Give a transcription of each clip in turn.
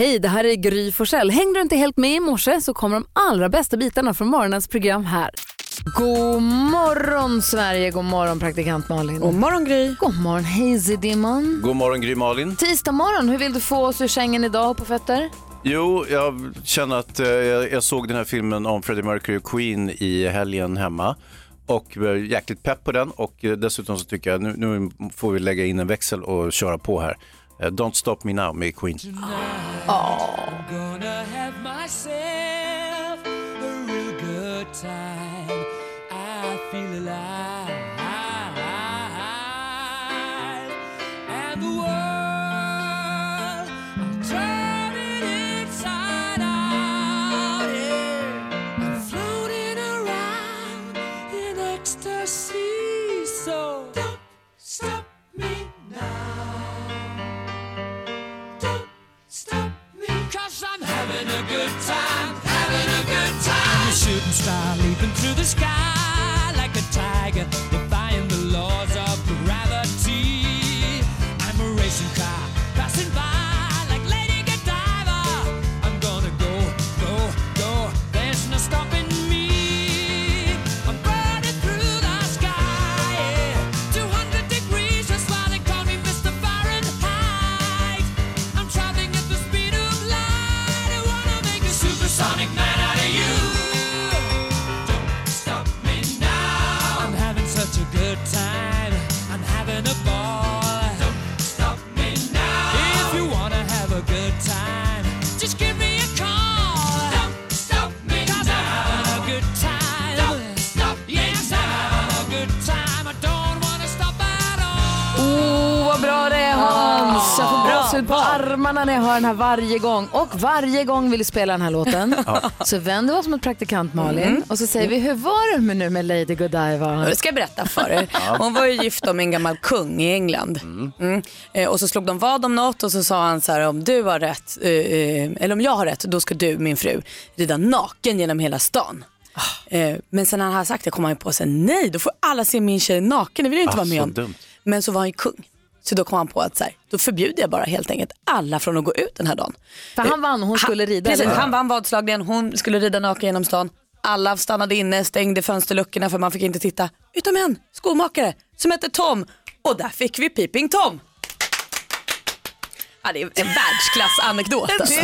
Hej, det här är Gry Forssell. Hängde du inte helt med i morse så kommer de allra bästa bitarna från morgonens program här. God morgon Sverige, god morgon praktikant Malin. God morgon Gry. God morgon Hazy Dimman. God morgon Gry Malin. Tisdag morgon, hur vill du få oss ur sängen idag på fötter? Jo, jag känner att eh, jag såg den här filmen om Freddie Mercury och Queen i helgen hemma och var jäkligt pepp på den och eh, dessutom så tycker jag nu, nu får vi lägga in en växel och köra på här. Eh, Don't stop me now med Queen. The sky Jag får gåshud på armarna när jag hör den här varje gång. Och varje gång vill du spela den här låten så vänder vi oss mot praktikant Malin och så säger vi, hur var det med nu med Lady Godiva? Jag ska berätta för er. Hon var ju gift med en gammal kung i England. Mm. Eh, Och så slog de vad om något och så sa han så här om du har rätt, eh, eh, eller om jag har rätt, då ska du min fru rida naken genom hela stan. Eh, Men sen när han hade sagt det kom han ju på sig, nej då får alla se min tjej naken, det vill jag inte Ah, vara med om. dumt. Men så var han ju kung. Så då kom han på att så här, då förbjuder jag bara helt enkelt alla från att gå ut den här dagen. För han vann hon skulle rida, Precis, han vann vadslagningen, hon skulle rida naken genom stan. Alla stannade inne, stängde fönsterluckorna för man fick inte titta. Utom en skomakare som hette Tom. Och där fick vi Peeping Tom. Ja, det är en världsklassanekdot. Alltså.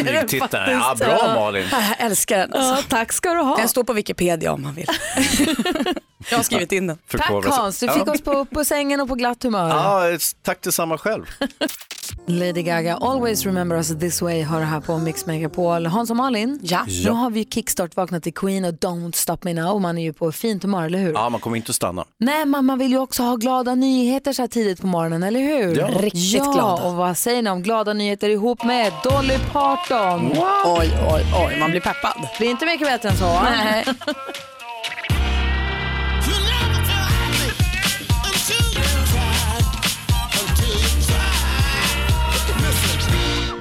Ja, bra Malin. Ja, Jag älskar den. Alltså. Ja, tack ska du ha. Den står på Wikipedia om man vill. jag har skrivit in den. Tack. Hans, du fick ja. oss på, på sängen och på glatt humör. Ja, tack detsamma själv. Lady Gaga, Always Remember Us This Way har det här på Mix Megapol. Hans och Malin, Ja. nu har vi ju kickstart vaknat till Queen och Don't Stop Me Now. Man är ju på fint humör, eller hur? Ja, man kommer inte att stanna. Nej, men man vill ju också ha glada nyheter så här tidigt på morgonen, eller hur? Ja. Riktigt ja, glada. och vad säger ni om glada nyheter ihop med Dolly Parton? Oj, oj, oj, man blir peppad. Blir inte mycket bättre än så. Nej.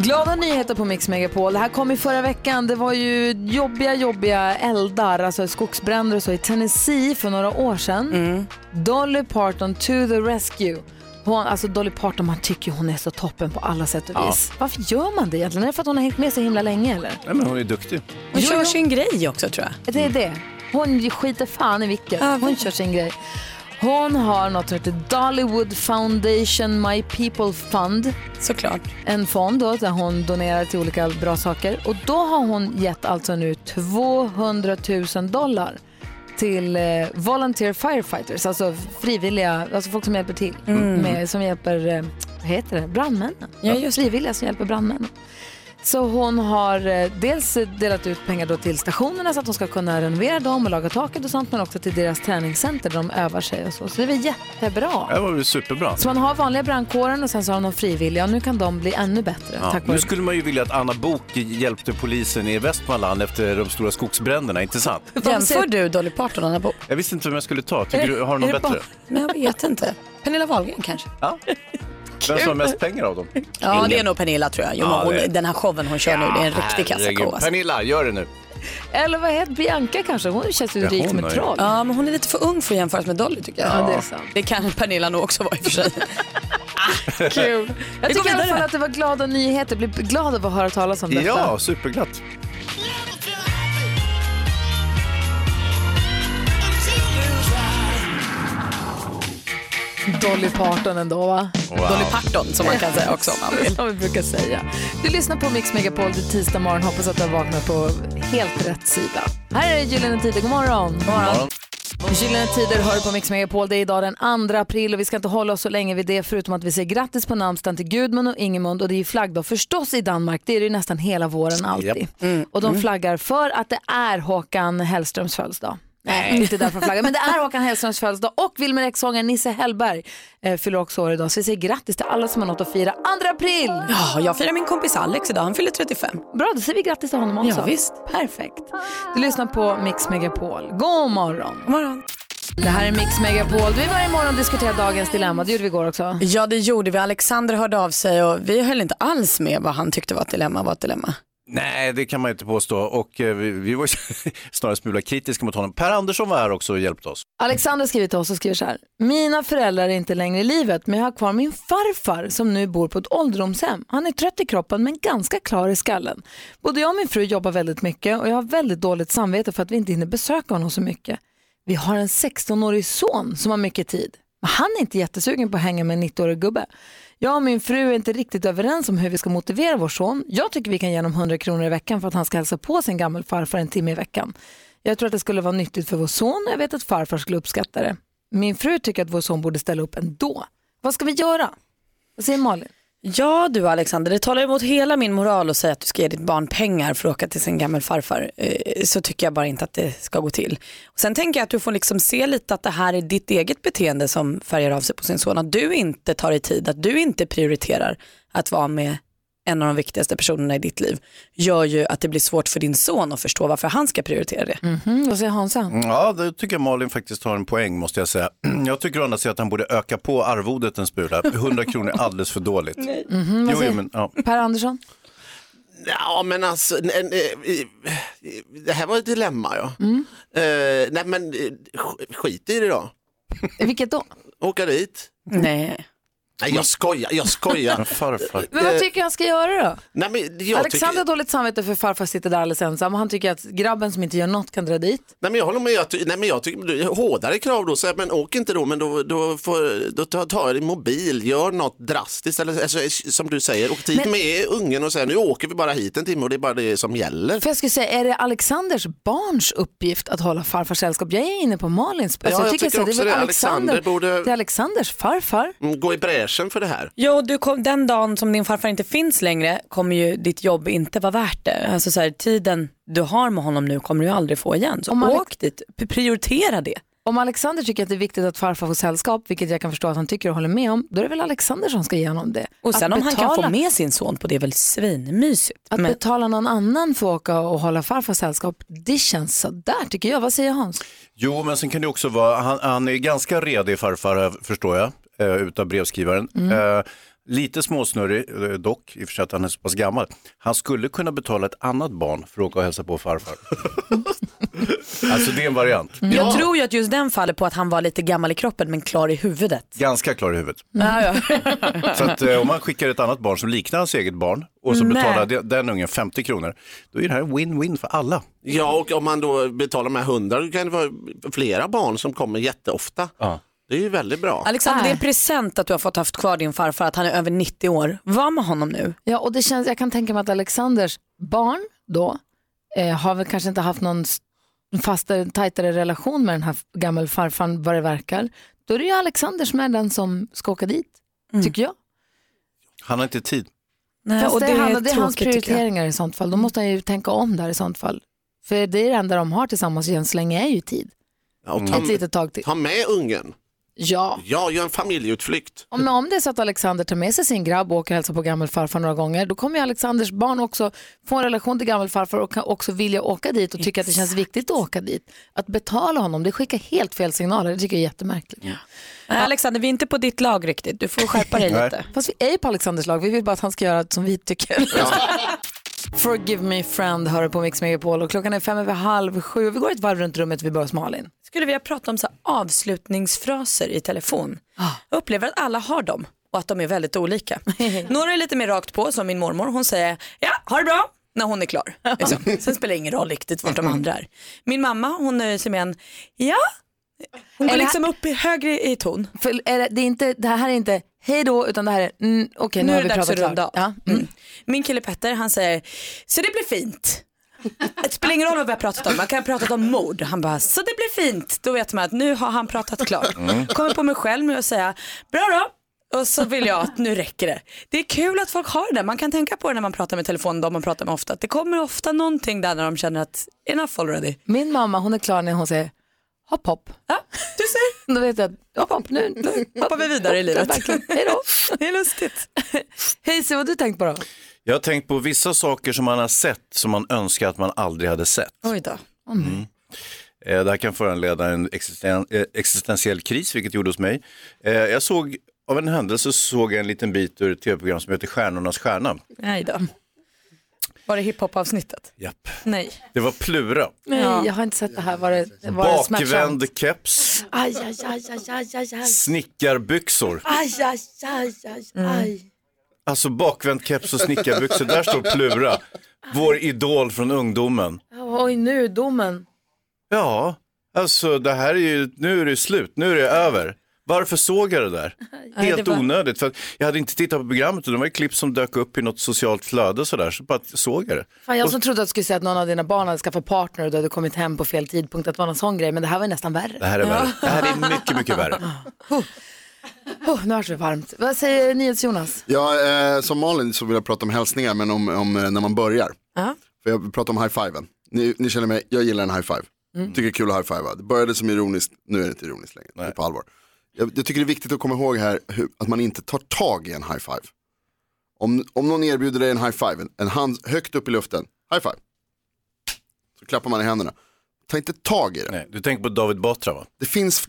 Glada nyheter på Mix Megapol. Det här kom i förra veckan. Det var ju jobbiga, jobbiga eldar, alltså skogsbränder och så i Tennessee för några år sedan. Dolly Parton to the rescue. Hon, alltså Dolly Parton, man tycker hon är så toppen på alla sätt och vis. Varför gör man det egentligen? Är det för att hon har hängt med så himla länge eller? Nej, men hon är duktig. Hon Jo, kör sin grej också tror jag. Det är det. Hon skiter fan i vilket. Hon kör sin grej. Hon har något som heter Dollywood Foundation My People Fund. Såklart. En fond då, där hon donerar till olika bra saker. Och då har hon gett alltså nu 200 000 dollar till eh, volunteer firefighters, alltså frivilliga, alltså folk som hjälper till. Med, som hjälper, eh, vad heter det, brandmännen. Ja, just. Frivilliga som hjälper brandmännen. Så hon har eh, dels delat ut pengar då till stationerna så att de ska kunna renovera dem och laga taket och sånt, men också till deras träningscenter där de övar sig och så. Så det är väl jättebra. Det var väl superbra. Så man har vanliga brandkåren och sen så har de frivilliga och nu kan de bli ännu bättre. Ja, tack nu skulle man ju vilja att Anna Bok hjälpte polisen i Västmanland efter de stora skogsbränderna, inte sant? Jämför du Dolly Parton och Anna Book? Jag visste inte vem jag skulle ta. Tycker du, har du någon bättre? bara- Men jag vet inte. Pernilla Wahlgren kanske? Ja. Vem som har mest pengar av dem? Ja, Ingen. det är nog Pernilla tror jag. Jo, Ja, det- hon, den här showen hon kör nu, det är en riktig Herregud. kassako. Alltså. Pernilla, gör det nu. Eller vad heter Bianca kanske? Hon känns ju Ja, rik hon som har ett ju- troll. Ja, men hon är lite för ung för att jämföras med Dolly tycker jag. Ja, det är sant. Det kan Pernilla nog också vara i och för sig. Kul. Jag tycker i alla vidare. fall att det var glada nyheter. Blir glad av att höra talas om detta. Ja, superglatt. Dolly Parton ändå va? Dolly Parton som man kan säga också om man vill. Som vi brukar säga. Du lyssnar på Mix Megapol, det är tisdag morgon. Hoppas att du har vaknat på helt rätt sida. Här är Gyllene Tider, god morgon. God morgon. Gyllene Tider hör på Mix Megapol. Det är idag den 2 april och vi ska inte hålla oss så länge vid det förutom att vi säger grattis på namnsdagen till Gudmund och Ingemund och det är ju flaggdag förstås i Danmark. Det är det ju nästan hela våren alltid. Och de flaggar för att det är Håkan Hellströms födelsedag. Nej, inte därför de flaggar, men det är Håkan Hellströms födelsedag och Wilmer X-sångaren Nisse Hellberg eh, fyller också år idag. Så vi säger grattis till alla som har något att fira. 2 april! Ja, jag firar min kompis Alex idag, han fyller 35. Bra, då säger vi grattis till honom också. Ja, visst. Perfekt. Du lyssnar på Mix Megapol. God morgon. God morgon. Det här är Mix Megapol. Vi varje morgon diskuterar dagens dilemma. Det gjorde vi igår också. Ja, det gjorde vi. Alexander hörde av sig och vi höll inte alls med vad han tyckte var ett dilemma var ett dilemma. Nej, det kan man inte påstå. Och eh, vi, vi var snarare en smula kritiska mot honom. Per Andersson var här också och hjälpte oss. Alexander skriver till oss och skriver så här. Mina föräldrar är inte längre i livet men jag har kvar min farfar som nu bor på ett ålderdomshem. Han är trött i kroppen men ganska klar i skallen. Både jag och min fru jobbar väldigt mycket och jag har väldigt dåligt samvete för att vi inte hinner besöka honom så mycket. Vi har en 16-årig son som har mycket tid. Men han är inte jättesugen på att hänga med en 90-årig gubbe. Jag och min fru är inte riktigt överens om hur vi ska motivera vår son. Jag tycker vi kan ge honom 100 kronor i veckan för att han ska hälsa på sin gammelfarfar en timme i veckan. Jag tror att det skulle vara nyttigt för vår son och jag vet att farfar skulle uppskatta det. Min fru tycker att vår son borde ställa upp ändå. Vad ska vi göra? Vad säger Malin? Ja du Alexander, det talar emot hela min moral att säga att du ska ge ditt barn pengar för att åka till sin gammelfarfar. Eh, så tycker jag bara inte att det ska gå till. Och sen tänker jag att du får liksom se lite att det här är ditt eget beteende som färgar av sig på sin son. Att du inte tar dig tid, att du inte prioriterar att vara med en av de viktigaste personerna i ditt liv gör ju att det blir svårt för din son att förstå varför han ska prioritera det. Mm, vad säger Hansa? Mm, Ja, det tycker jag Malin faktiskt har en poäng måste jag säga. Jag tycker å andra sidan att han borde öka på arvodet en smula. 100 kronor är alldeles för dåligt. Mhm, vad Jo, säger jo, men, ja. Per Andersson? Ja men alltså, n- n- eh, det här var ett dilemma ja. Mm. Eh, nej men eh, sk- skit i det då. Vilket då? Åka dit. Nej. Nej jag skojar, jag skojar. Men farfar. Men vad tycker jag han ska göra då? nej, men jag, Alexander har tycker, dåligt samvete för farfar sitter där alldeles ensam och han tycker att grabben som inte gör något kan dra dit. nej, men jag håller med, jag, ty- nej, men jag tycker du- hårdare krav då, så här, men åk inte då men då, då, får, då ta, ta din mobil, gör något drastiskt eller alltså, som du säger, åk dit Men- med ungen och säga nu åker vi bara hit en timme och det är bara det som gäller. För jag skulle säga, är det Alexanders barns uppgift att hålla farfars sällskap? Jag är inne på Malins. Alltså, Ja, jag tycker tycker så, också väl det. Alexander borde- Det är Alexanders farfar. Mm, Gå i bräschen för det här. Jo, du kom, den dagen som din farfar inte finns längre kommer ju ditt jobb inte vara värt det. Alltså så här, tiden du har med honom nu kommer du aldrig få igen. Så Om Alex- åk dit, prioritera det. Om Alexander tycker att det är viktigt att farfar får sällskap, vilket jag kan förstå att han tycker och håller med om, då är det väl Alexander som ska ge honom det. Och sen att om han kan få med sin son på det är väl svinmysigt. Att Men, betala någon annan för att åka och hålla farfar sällskap, det känns sådär tycker jag. Vad säger Hans? Jo, men sen kan det också vara, han, han är ganska redig farfar förstår jag, eh, utav brevskrivaren. Eh, lite småsnurrig eh, dock, i och för sig att han är så pass gammal. Han skulle kunna betala ett annat barn för att åka och hälsa på farfar. alltså det är en variant. Jag tror ju att just den faller på att han var lite gammal i kroppen men klar i huvudet. Ganska klar i huvudet. Ja. Så att eh, om man skickar ett annat barn som liknar hans eget barn och så Nej. betalar de- den ungen 50 kronor, då är det här win-win för alla. Ja, och om man då betalar här hundra, då kan det vara flera barn som kommer jätteofta. Ja. Det är ju väldigt bra. Alexander, det är en present att du har fått haft kvar din farfar, att han är över 90 år. Var med honom nu. Ja, och det känns, jag kan tänka mig att Alexanders barn då eh, har väl kanske inte haft någon fastare, tajtare relation med den här gammelfarfaren vad det verkar. Då är det ju Alexander som är den som ska åka dit, tycker jag. Han har inte tid. Nej, Fast och det, är, han, det är hans tråkigt, jag. prioriteringar i sånt fall. Då måste han ju tänka om där i sånt fall. För det är det enda de har tillsammans än så länge är ju tid. Ja, och ta, Ett litet tag till. ta med ungen. Ja, Ja, gör en familjeutflykt. om, om det är så att Alexander tar med sig sin grabb och åker och hälsar på gammelfarfar några gånger, då kommer ju Alexanders barn också få en relation till gammelfarfar och kan också vilja åka dit och tycka att det känns viktigt att åka dit. Att betala honom, det skickar helt fel signaler. Det tycker jag är jättemärkligt. Nej, Alexander, vi är inte på ditt lag riktigt. Du får skärpa dig lite. Fast vi är ju på Alexanders lag, vi vill bara att han ska göra som vi tycker. Forgive me friend hör på Mix Megapol och klockan är fem över halv sju. Vi går ett varv runt rummet, vi börjar hos Malin. Skulle vilja prata om så avslutningsfraser i telefon. Jag upplever att alla har dem. och att de är väldigt olika. Några är lite mer rakt på som min mormor, hon säger ja, ha det bra när hon är klar. Liksom. Sen spelar det ingen roll riktigt vart de andra är. Min mamma hon nöjer sig med en ja, hon går liksom upp i, högre i ton. För det, det, är inte, det här är inte hej då utan det här är mm, okej nu, nu har är vi pratat klart. Ja. Mm. Min kille Petter han säger, så det blir fint. Det spelar ingen roll vad vi har pratat om, man kan ha pratat om mord. Han bara, så det blir fint. Då vet man att nu har han pratat klart. Kommer på mig själv med att säga, bra då. Och så vill jag att nu räcker det. Det är kul att folk har det. Man kan tänka på det när man pratar med telefonen, de man pratar med ofta. Det kommer ofta någonting där när de känner att enough already. Min mamma hon är klar när hon säger hopp hopp. Ja, du ser. Då vet jag att hopp hopp nu, nu Hoppar vi vidare i livet. Hej då. Det är lustigt. Hej så vad har du tänkt på då? Jag har tänkt på vissa saker som man har sett som man önskar att man aldrig hade sett. Oj då. Eh, Det här kan föranleda en existen- eh, existentiell kris, vilket gjorde hos mig. Eh, Jag såg, av en händelse såg jag en liten bit ur ett tv-program som heter Stjärnornas stjärna. Nej då. Var det hiphop-avsnittet? Japp. Nej. Det var Plura, Nej, jag har inte sett det här. Var det, var det smärtsamt? bakvänd keps, Aj, aj, aj, aj, aj, aj, aj. snickarbyxor. Aj, aj, aj, aj, aj. Alltså bakvänd keps och snickarbyxor, där står Plura. Vår idol från ungdomen. Oj, nu domen. Ja, alltså det här är ju, nu är det slut, nu är det över. Varför såg jag det där? Helt det var- onödigt, för jag hade inte tittat på programmet och det var ett klipp som dök upp i något socialt flöde sådär, så bara såg jag det. Fan, jag som trodde att du skulle säga att någon av dina barn hade skaffat partner och du hade kommit hem på fel tidpunkt, att det var någon sån grej, men det här var nästan Det värre. här är värre. Det här är mycket, mycket värre. Oh, nu har det varmt. Vad säger NyhetsJonas? Ja, eh, som Malin så vill jag prata om hälsningar, men om, om eh, när man börjar. Ja. För jag vill prata om high-fiven. Ni, ni känner mig, jag gillar en high-five. Tycker det är kul att high-fivea. Det började som ironiskt, nu är det inte ironiskt längre. Det är på allvar. Jag, jag tycker det är viktigt att komma ihåg här hur, att man inte tar tag i en high-five. Om, om någon erbjuder dig en high-five, en, en hand högt upp i luften, high-five. Så klappar man i händerna. Ta inte tag i det. Nej, du tänker på David Batra va? Det finns,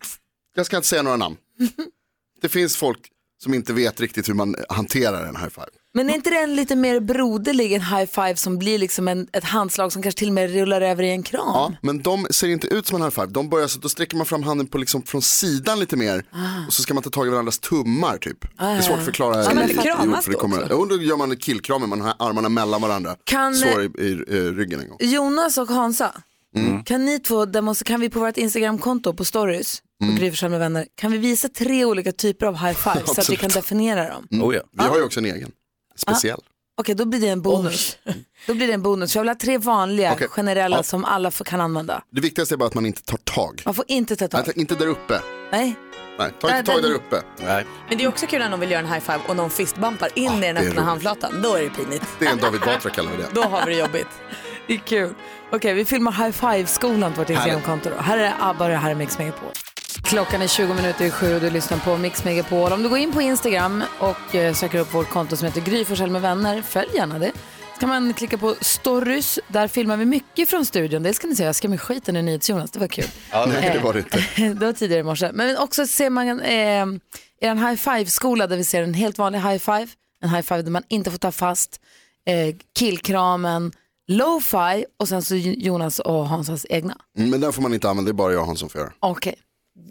jag ska inte säga några namn. Det finns folk som inte vet riktigt hur man hanterar en high-five. Men är inte det en lite mer broderlig en high five som blir liksom en, ett handslag som kanske till och med rullar över i en kram? Ja, men de ser inte ut som en high five. De börjar så då sträcker man fram handen på liksom från sidan lite mer och så ska man ta tag i varandras tummar typ. det är svårt att förklara. Ska man i- inte i kramas för det då kommer, också? Jo, då gör man en killkram, man har armarna mellan varandra. Kan- Slår i, i, i ryggen en gång. Jonas och Hansa, Mm. kan ni två, demonstra- kan vi på vårt Instagramkonto på stories, Mm. på Gry med vänner, kan vi visa tre olika typer av high five så att vi kan definiera dem? Oh, ja. Vi har ju också en egen, speciell. Okej, då blir det en bonus. Då blir det en bonus. Jag vill ha tre vanliga, Okej. generella Ja. som alla kan använda. Det viktigaste är bara att man inte tar tag. Man får inte ta tag. Nej, inte där uppe. Nej. Nej, ta inte tag där uppe. Nej. Men det är också kul när någon vill göra en high five och någon fistbumpar in i den öppna handflatan. Då är det pinigt. Det är en David Batra kallar vi det. Då har vi det jobbigt. Det är kul. Okej, vi filmar high five-skolan på vårt Instagramkonto. Här är ABBA och det här är Mix Megapol. Klockan är 20 minuter i sju och du lyssnar på Mix Megapol. Om du går in på Instagram och eh, söker upp vårt konto som heter Gry Forssell med vänner, följ gärna det. Så kan man klicka på stories, där filmar vi mycket från studion. Det ska ni säga, jag ska med skiten i NyhetsJonas, det var kul. Nej, det var det inte. det var tidigare i morse. Men också ser man eh, en high five-skola där vi ser en helt vanlig high five, en high five där man inte får ta fast, eh, killkramen, low-fi och sen så Jonas och Hansas egna. Mm, Men den får man inte använda, det är bara jag och han som får göra. Okej,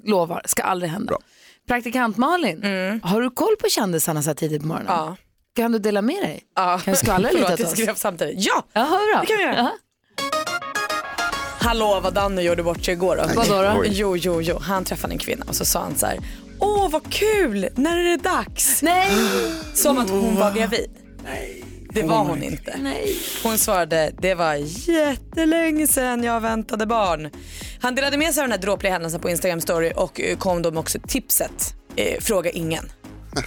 lovar, ska aldrig hända. Bra. Praktikant Malin, har du koll på kändisarna så här tidigt på morgonen? Ja. Kan du dela med dig? Ja. Kan du skvallra lite Förlåt, åt jag oss? skrev samtidigt. Ja! Hör bra. Det kan vi göra. Ja. Hallå vad Danny gjorde bort sig igår då. Vadå då? Jo, jo, jo. Han träffade en kvinna och så sa han så här. Åh vad kul, när är det dags? Nej, Som att hon var gravid. Det var hon inte. nej. Hon svarade, det var jättelänge sedan jag väntade barn. Han delade med sig av den här dråpliga händelsen på Instagram story och eh, kom då med också tipset, eh, fråga ingen.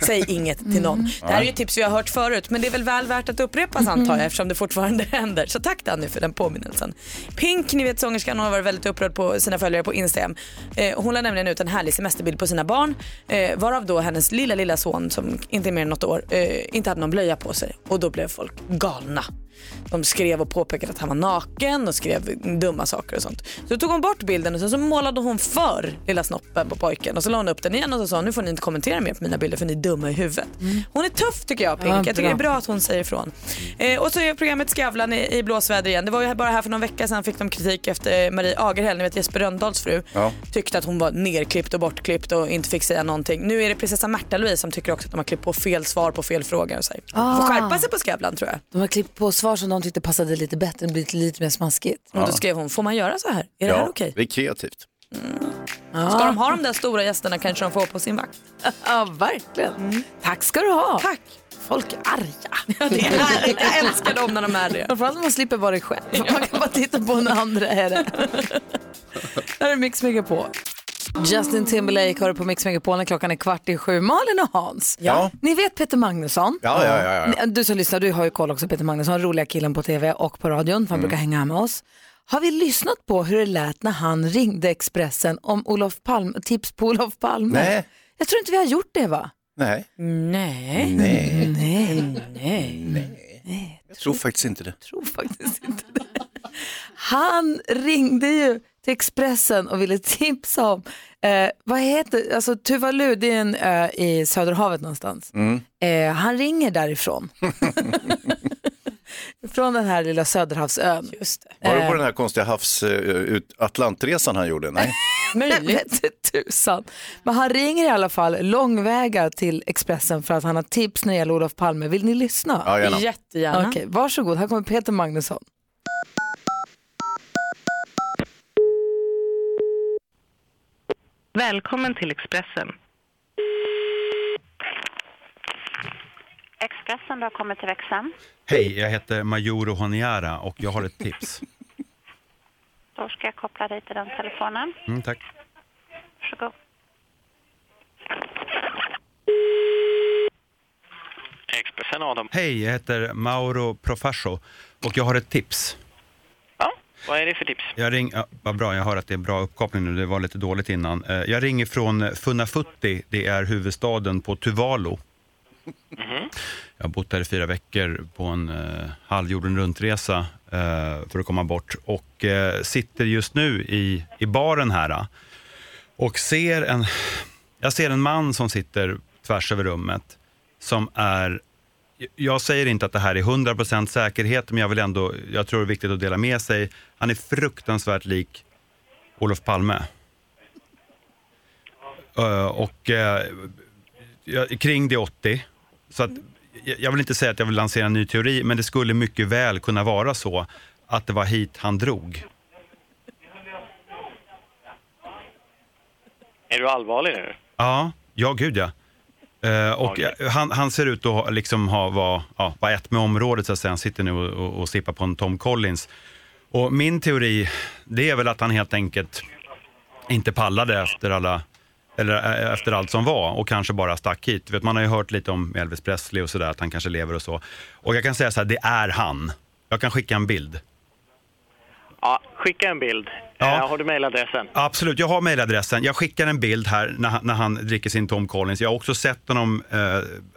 Säg inget till någon. Det här är ju tips vi har hört förut men det är väl väl värt att upprepas antar jag eftersom det fortfarande händer. Så tack Danny för den påminnelsen. Pink, ni vet sångerskan, hon har varit väldigt upprörd på sina följare på Instagram. Eh, hon la nämligen ut en härlig semesterbild på sina barn eh, varav då hennes lilla lilla son som inte är mer än något år eh, inte hade någon blöja på sig och då blev folk galna. De skrev och påpekade att han var naken och skrev dumma saker och sånt. Så tog hon bort bilden och sen så målade hon för lilla snoppen på pojken och så la hon upp den igen och så sa nu får ni inte kommentera mer på mina bilder för ni är dumma i huvudet. Hon är tuff tycker jag Pink. Ja, jag tycker det är bra att hon säger ifrån. Eh, och så är programmet Skavlan i, i blåsväder igen. Det var ju bara här för någon vecka sedan fick de kritik efter Marie Agerhäll, ni vet Jesper Rönndahls fru. Ja. Tyckte att hon var nerklippt och bortklippt och inte fick säga någonting. Nu är det prinsessa Märta-Louise som tycker också att de har klippt på fel svar på fel frågor. Och så här. Ah. Får skärpa sig på Skavlan tror jag. De har klippt på svar som de tyckte passade lite bättre, det blivit lite mer smaskigt. Och då skrev hon, får man göra så här? Är det här okej? det är kreativt. Ska de ha de där stora gästerna kanske de får på sin vakt. Ja, verkligen. Tack ska du ha. Tack! Folk är arga. Det är härligt. Jag älskar dem när de är det. Framförallt när man slipper vara det själv. Man kan bara titta på när andra är det. Där är Mix Megapol. Justin Timberlake har du på Mix Megapol när klockan är kvart i sju. Malin och Hans, Ja. ni vet Peter Magnusson? Ja, ja, ja, ja. Du som lyssnar, du har ju koll också Peter Magnusson, roliga killen på tv och på radion, för han brukar hänga här med oss. Har vi lyssnat på hur det lät när han ringde Expressen om Olof Palme, tips på Olof Palme? Nej. Jag tror inte vi har gjort det va? Nej. Nej. Nej. Nej. Nej. Jag tror faktiskt inte det. tror faktiskt inte det. Han ringde ju till Expressen och ville tipsa om, eh, vad heter, alltså Tuvalu det är en ö i Söderhavet någonstans. Eh, han ringer därifrån. Från den här lilla Söderhavsön. Just det. Var det på den här konstiga havs, eh, ut, Atlantresan han gjorde? Nej. Möjligt. Vet tusan. Men han ringer i alla fall långväga till Expressen för att han har tips när det gäller Olof Palme. Vill ni lyssna? Ja, gärna. Jättegärna. Okej, varsågod. Här kommer Peter Magnusson. Välkommen till Expressen. Expressen, du har kommit till växeln. Hej, jag heter Majuro Honiara och jag har ett tips. Då ska jag koppla dig till den telefonen. Mm, tack. Varsågod. Expressen Adam. Hej, jag heter Mauro Profascio och jag har ett tips. Vad är det för tips? Jag ring, ja, vad bra, jag hör att det är bra uppkoppling nu, det var lite dåligt innan. Eh, Jag ringer från Funafuti, det är huvudstaden på Tuvalu. Jag har bott här i fyra veckor på en eh, halvjorden runtresa eh, för att komma bort och eh, sitter just nu i, i baren här eh, och ser en, jag ser en man som sitter tvärs över rummet som är jag säger inte att det här är 100% säkerhet, men jag vill ändå, jag tror det är viktigt att dela med sig. Han är fruktansvärt lik Olof Palme. Eh, och eh, kring det 80. Så att, jag jag vill inte säga att jag vill lansera en ny teori, men det skulle mycket väl kunna vara så att det var hit han drog. Är du allvarlig nu? Ja, ja gud ja. Eh, och han, han ser ut att liksom ha, vara ja, var ett med området, så att säga. han sitter nu och, och, och sippar på en Tom Collins. Och min teori, det är väl att han helt enkelt inte pallade efter, alla, eller, eh, efter allt som var och kanske bara stack hit. Vet, man har ju hört lite om Elvis Presley och sådär, att han kanske lever och så. Och jag kan säga så här, det är han. Jag kan skicka en bild. Ja, skicka en bild. Ja. Eh, har du mejladressen? Absolut, jag har mejladressen. Jag skickar en bild här när han, när han dricker sin Tom Collins. Jag har också sett honom, eh,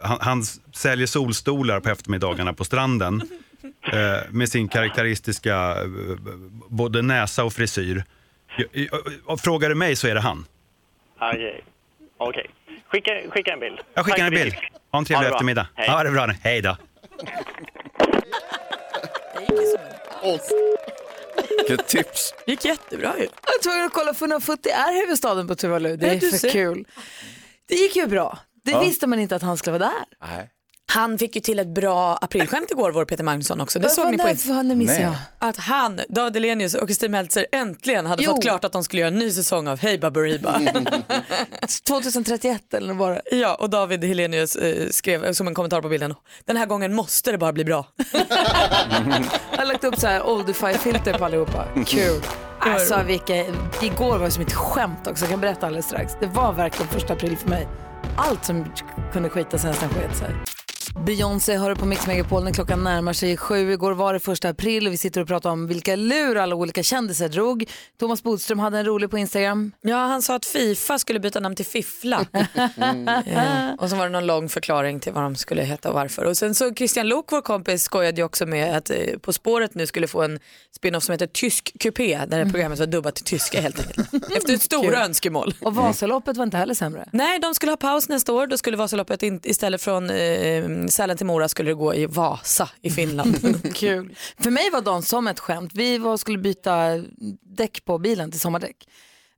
han, han säljer solstolar på eftermiddagarna på stranden eh, med sin karaktäristiska eh, både näsa och frisyr. Jag, jag, och frågar du mig så är det han. Okej. Okej. Skicka, skicka en bild. Jag skickar Tack en för bild. tips. Ha en trevlig Ha det bra. eftermiddag. Hej. Ja, det är bra. Hej då. Vilket tips. gick jättebra ju. Jag var tvungen att kolla för Futti är huvudstaden på Tuvalu. Det Ja, är för kul. Det gick ju bra. Det visste man inte att han skulle vara där. Nej. Han fick ju till ett bra aprilskämt igår, vår Peter Magnusson också. Det såg ni på Insta. Vad missade jag? Att han, David Hellenius och Kristin Meltzer äntligen hade Jo. fått klart att de skulle göra en ny säsong av Hej Baberiba. 2031 eller vad var det? ja, och David Hellenius eh, skrev som en kommentar på bilden, den här gången måste det bara bli bra. Jag har lagt upp så här oldify-filter på allihopa. Kul. Alltså, vilka, igår var det som ett skämt också, jag kan berätta alldeles strax. Det var verkligen första april för mig. Allt som kunde skita sig nästan sket sig. Beyoncé hör på Mix Megapol när klockan närmar sig sju. Igår var det första april och vi sitter och pratar om vilka lur alla olika kändisar drog. Thomas Bodström hade en rolig på Instagram. Ja, han sa att Fifa skulle byta namn till Fiffla. Eh, och så var det någon lång förklaring till vad de skulle heta och varför. Och sen så Christian Lok, vår kompis, skojade ju också med att eh, På spåret nu skulle få en spin-off som heter Tysk kupé, där det programmet var dubbat till tyska helt enkelt. Efter ett stora Kul. önskemål. Och Vasaloppet var inte heller sämre. Nej, de skulle ha paus nästa år. Då skulle Vasaloppet in, istället från eh, Sälen till Mora skulle det gå i Vasa i Finland. Kul. För mig var dagen som ett skämt. Vi var, skulle byta däck på bilen till sommardäck.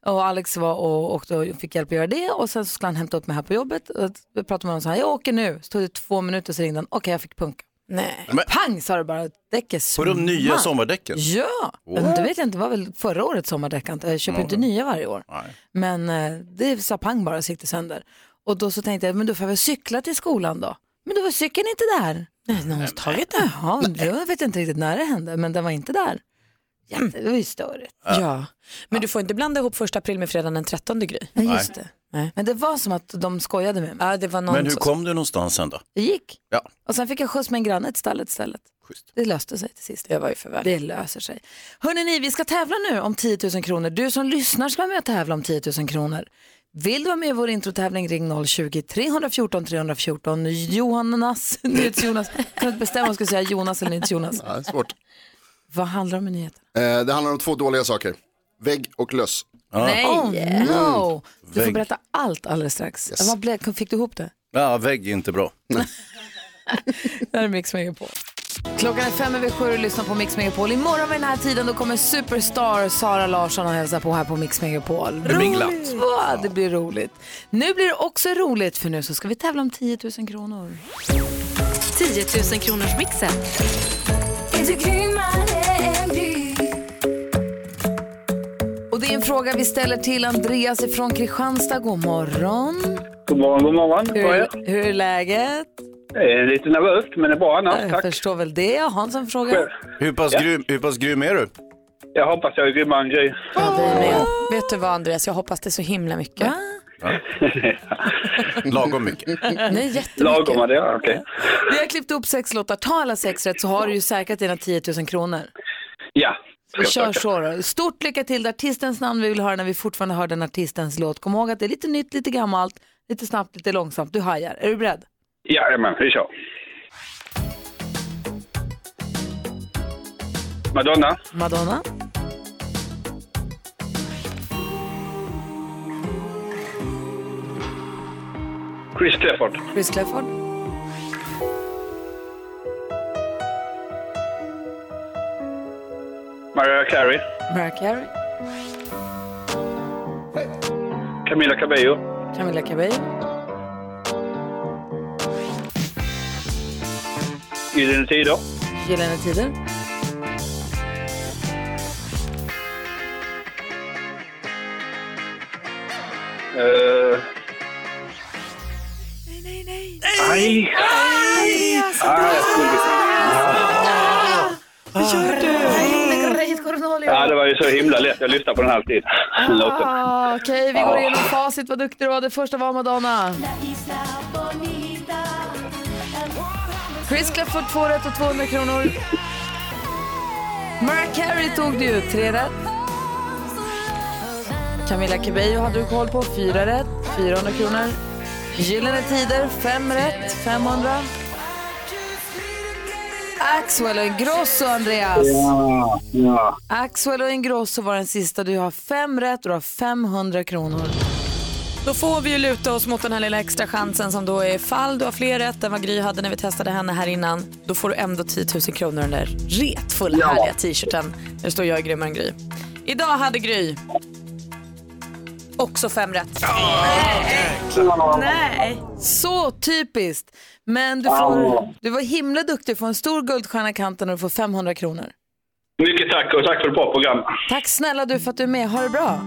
Och Alex var och åkte och fick hjälp att göra det och sen så skulle han hämta upp mig här på jobbet. Och vi pratade med honom och sa jag åker nu. Så tog det två minuter så ringde han. Okej jag fick punka. Nej. Men- Pang sa det bara. Däcket På de nya sommardäcken? Ja, men det vet jag inte. Det var väl förra årets sommardäck. antar Jag Jag köper inte nya varje år. Men eh, det sa pang bara så gick det sönder. Och då så tänkte jag, men då får jag väl cykla till skolan då. Men då var cykeln inte där. Nej, någon har tagit den. Jaha, jag vet inte riktigt när det hände, men den var inte där. Jätte, det var ju störigt. Ja. Men du får inte blanda ihop första april med fredagen den 13 Gry. Nej, just det. Nej. Men det var som att de skojade med mig. Ja, det var någon Men hur som- kom du någonstans sen då? Det gick. Ja. Och sen fick jag skjuts med en granne till stallet istället. Schysst. Det löste sig till sist. Det var ju för väl. Det löser sig. Hörrni, ni, vi ska tävla nu om 10 000 kronor. Du som lyssnar ska vara med och tävla om 10 000 kronor. Vill du vara med i vår introtävling, ring 020-314 314. Johannas, Nyhets Jonas, kunde inte bestämma om jag skulle säga Jonas eller Nyhets Jonas. Ja, det är svårt. Vad handlar det om i nyheten? Eh, det handlar om två dåliga saker. Vägg och löss. Nej! Oh no! Du får Vägg. berätta allt alldeles strax. Yes. Vad blev, fick du ihop det? Ja, vägg är inte bra. Det här är Mix Megapol. Klockan är fem över sju och lyssnar på Mix Megapol. Imorgon vid den här tiden då kommer Superstar Sara Larsson och hälsa på här på Mix Megapol. Det blir glatt. Ja, det blir roligt. Nu blir det också roligt för nu så ska vi tävla om 10 000 kronor. 10 000 kronors mixen. Och det är en fråga vi ställer till Andreas från Kristianstad. God morgon. God morgon, god morgon. Hur, hur är läget? Eh, Lite nervöst, men det är bra annars. Jag Tack. förstår väl det. Hans en fråga. Hur pass, grym, hur pass grym är du? Jag hoppas jag är grymmare än Gry. Ja, vi är med. Vet du vad Andreas, jag hoppas det så himla mycket. Lagom mycket. Nej, jättemycket. Lagom är det, ja, okej. Vi har klippt upp sex låtar. Ta alla sex rätt så har du ju säkrat dina 10 000 kronor. Ja, Vi jag kör så då. Stort lycka till. Det är artistens namn vi vill höra när vi fortfarande hör den artistens låt. Kom ihåg att det är lite nytt, lite gammalt, lite snabbt, lite långsamt. Du hajar. Är du beredd? Jajamän, vi kör. Madonna, Madonna, Chris Clifford, Chris Clefford, Mariah Carey, Mariah Carey, Camila Cabello, Camila Cabello, Gyllene Tider, Gyllene Tider, Uh... Nej, nej, nej. Aj! Aj! Ja, det var ju så himla lätt. Jag lyssnade på den alltid. Ah, Okej, vi går igenom facit. Vad duktig du var. Det första var Madonna. Chris Clefford, två rätt och 200 kronor. Mariah Carey tog du, tre rätt. Camila Cabello hade du koll på, fyra rätt, 400 kronor. Gyllene Tider, fem rätt, 500. Axwell och Ingrosso, Andreas. Ja, ja. Axwell och Ingrosso var den sista. Du har fem rätt och du har 500 kronor. Då får vi ju luta oss mot den här lilla extra chansen som då är fall du har fler rätt än vad Gry hade när vi testade henne här innan. Då får du ändå 10 000 kronor den där retfulla Ja. härliga t-shirten där det står jag är grymmare än Gry. Idag hade Gry också fem rätt. Nej. Så typiskt. Men du, får, du var himla duktig. Du får en stor guldstjärna i kanten och du får 500 kronor. Mycket tack och tack för ett bra program. Tack snälla du för att du är med. Ha det bra.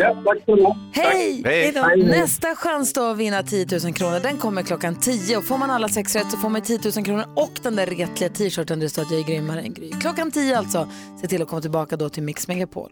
Ja, tack så mycket. Hej! Hej. då. Nästa chans då att vinna 10 000 kronor den kommer klockan 10. Och får man alla sex rätt så får man 10 000 kronor och den där retliga t-shirten där det står att jag är grymmare än Gry. Klockan 10 alltså. Se till att komma tillbaka då till Mix Megapol.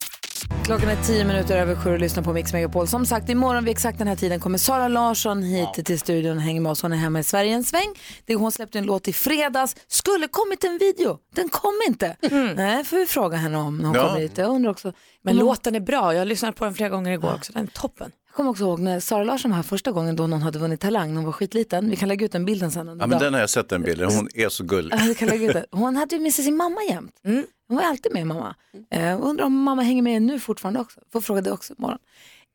Klockan är tio minuter över sju och lyssnar på Mix Megapol. Som sagt, imorgon vid exakt den här tiden kommer Sara Larsson hit till studion och hänger med oss. Hon är hemma i Sverige en sväng. Hon släppte en låt i fredags. Skulle kommit en video. Den kom inte. Nej, får vi fråga henne om när hon Ja. kommer hit. Jag undrar också. Men låten är bra, jag har lyssnat på den flera gånger igår också. Den är toppen. Jag kommer också ihåg när Sara Larsson var här första gången då någon hade vunnit Talang. när Hon var skitliten. Vi kan lägga ut den bilden sen. Ja, men den har jag sett den bilden, hon är så gullig. Ja, vi kan lägga ut det. Hon hade ju med sig sin mamma jämt. Hon var alltid med mamma. Eh, undrar om mamma hänger med nu fortfarande också. Får fråga det också imorgon.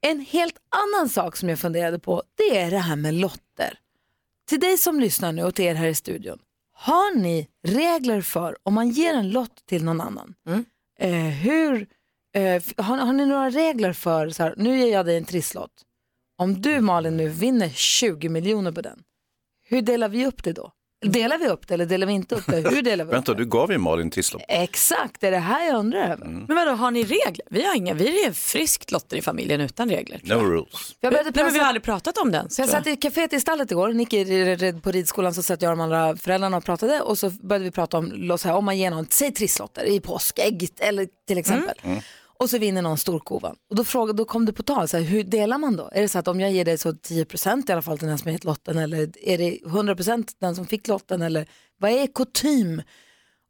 En helt annan sak som jag funderade på, det är det här med lotter. Till dig som lyssnar nu och till er här i studion. Har ni regler för om man ger en lott till någon annan? Eh, hur, eh, har, har ni några regler för, så här, nu ger jag dig en trisslott. Om du Malin nu vinner 20 miljoner på den, hur delar vi upp det då? Delar vi upp det eller delar vi inte upp det? Hur delar vi upp Vänta, du gav ju Malin trisslott. Exakt, det är det här jag undrar över. Men vadå, har ni regler? Vi har inga, vi är friskt lotter i familjen utan regler. No rules. Jag började Nej, men vi prata- har aldrig pratat om den. Så jag satt i kaféet i stallet igår, Nicky på ridskolan så satt jag och de andra föräldrarna och pratade och så började vi prata om, låt säga, om man ger någon, säg trisslotter i påskägg eller till exempel. Och så vinner någon storkovan. Och då, frågade, då kom det på tal, så här, hur delar man då? Är det så att om jag ger dig så 10% i alla fall till den som har gett lotten eller är det 100% den som fick lotten eller vad är kutym?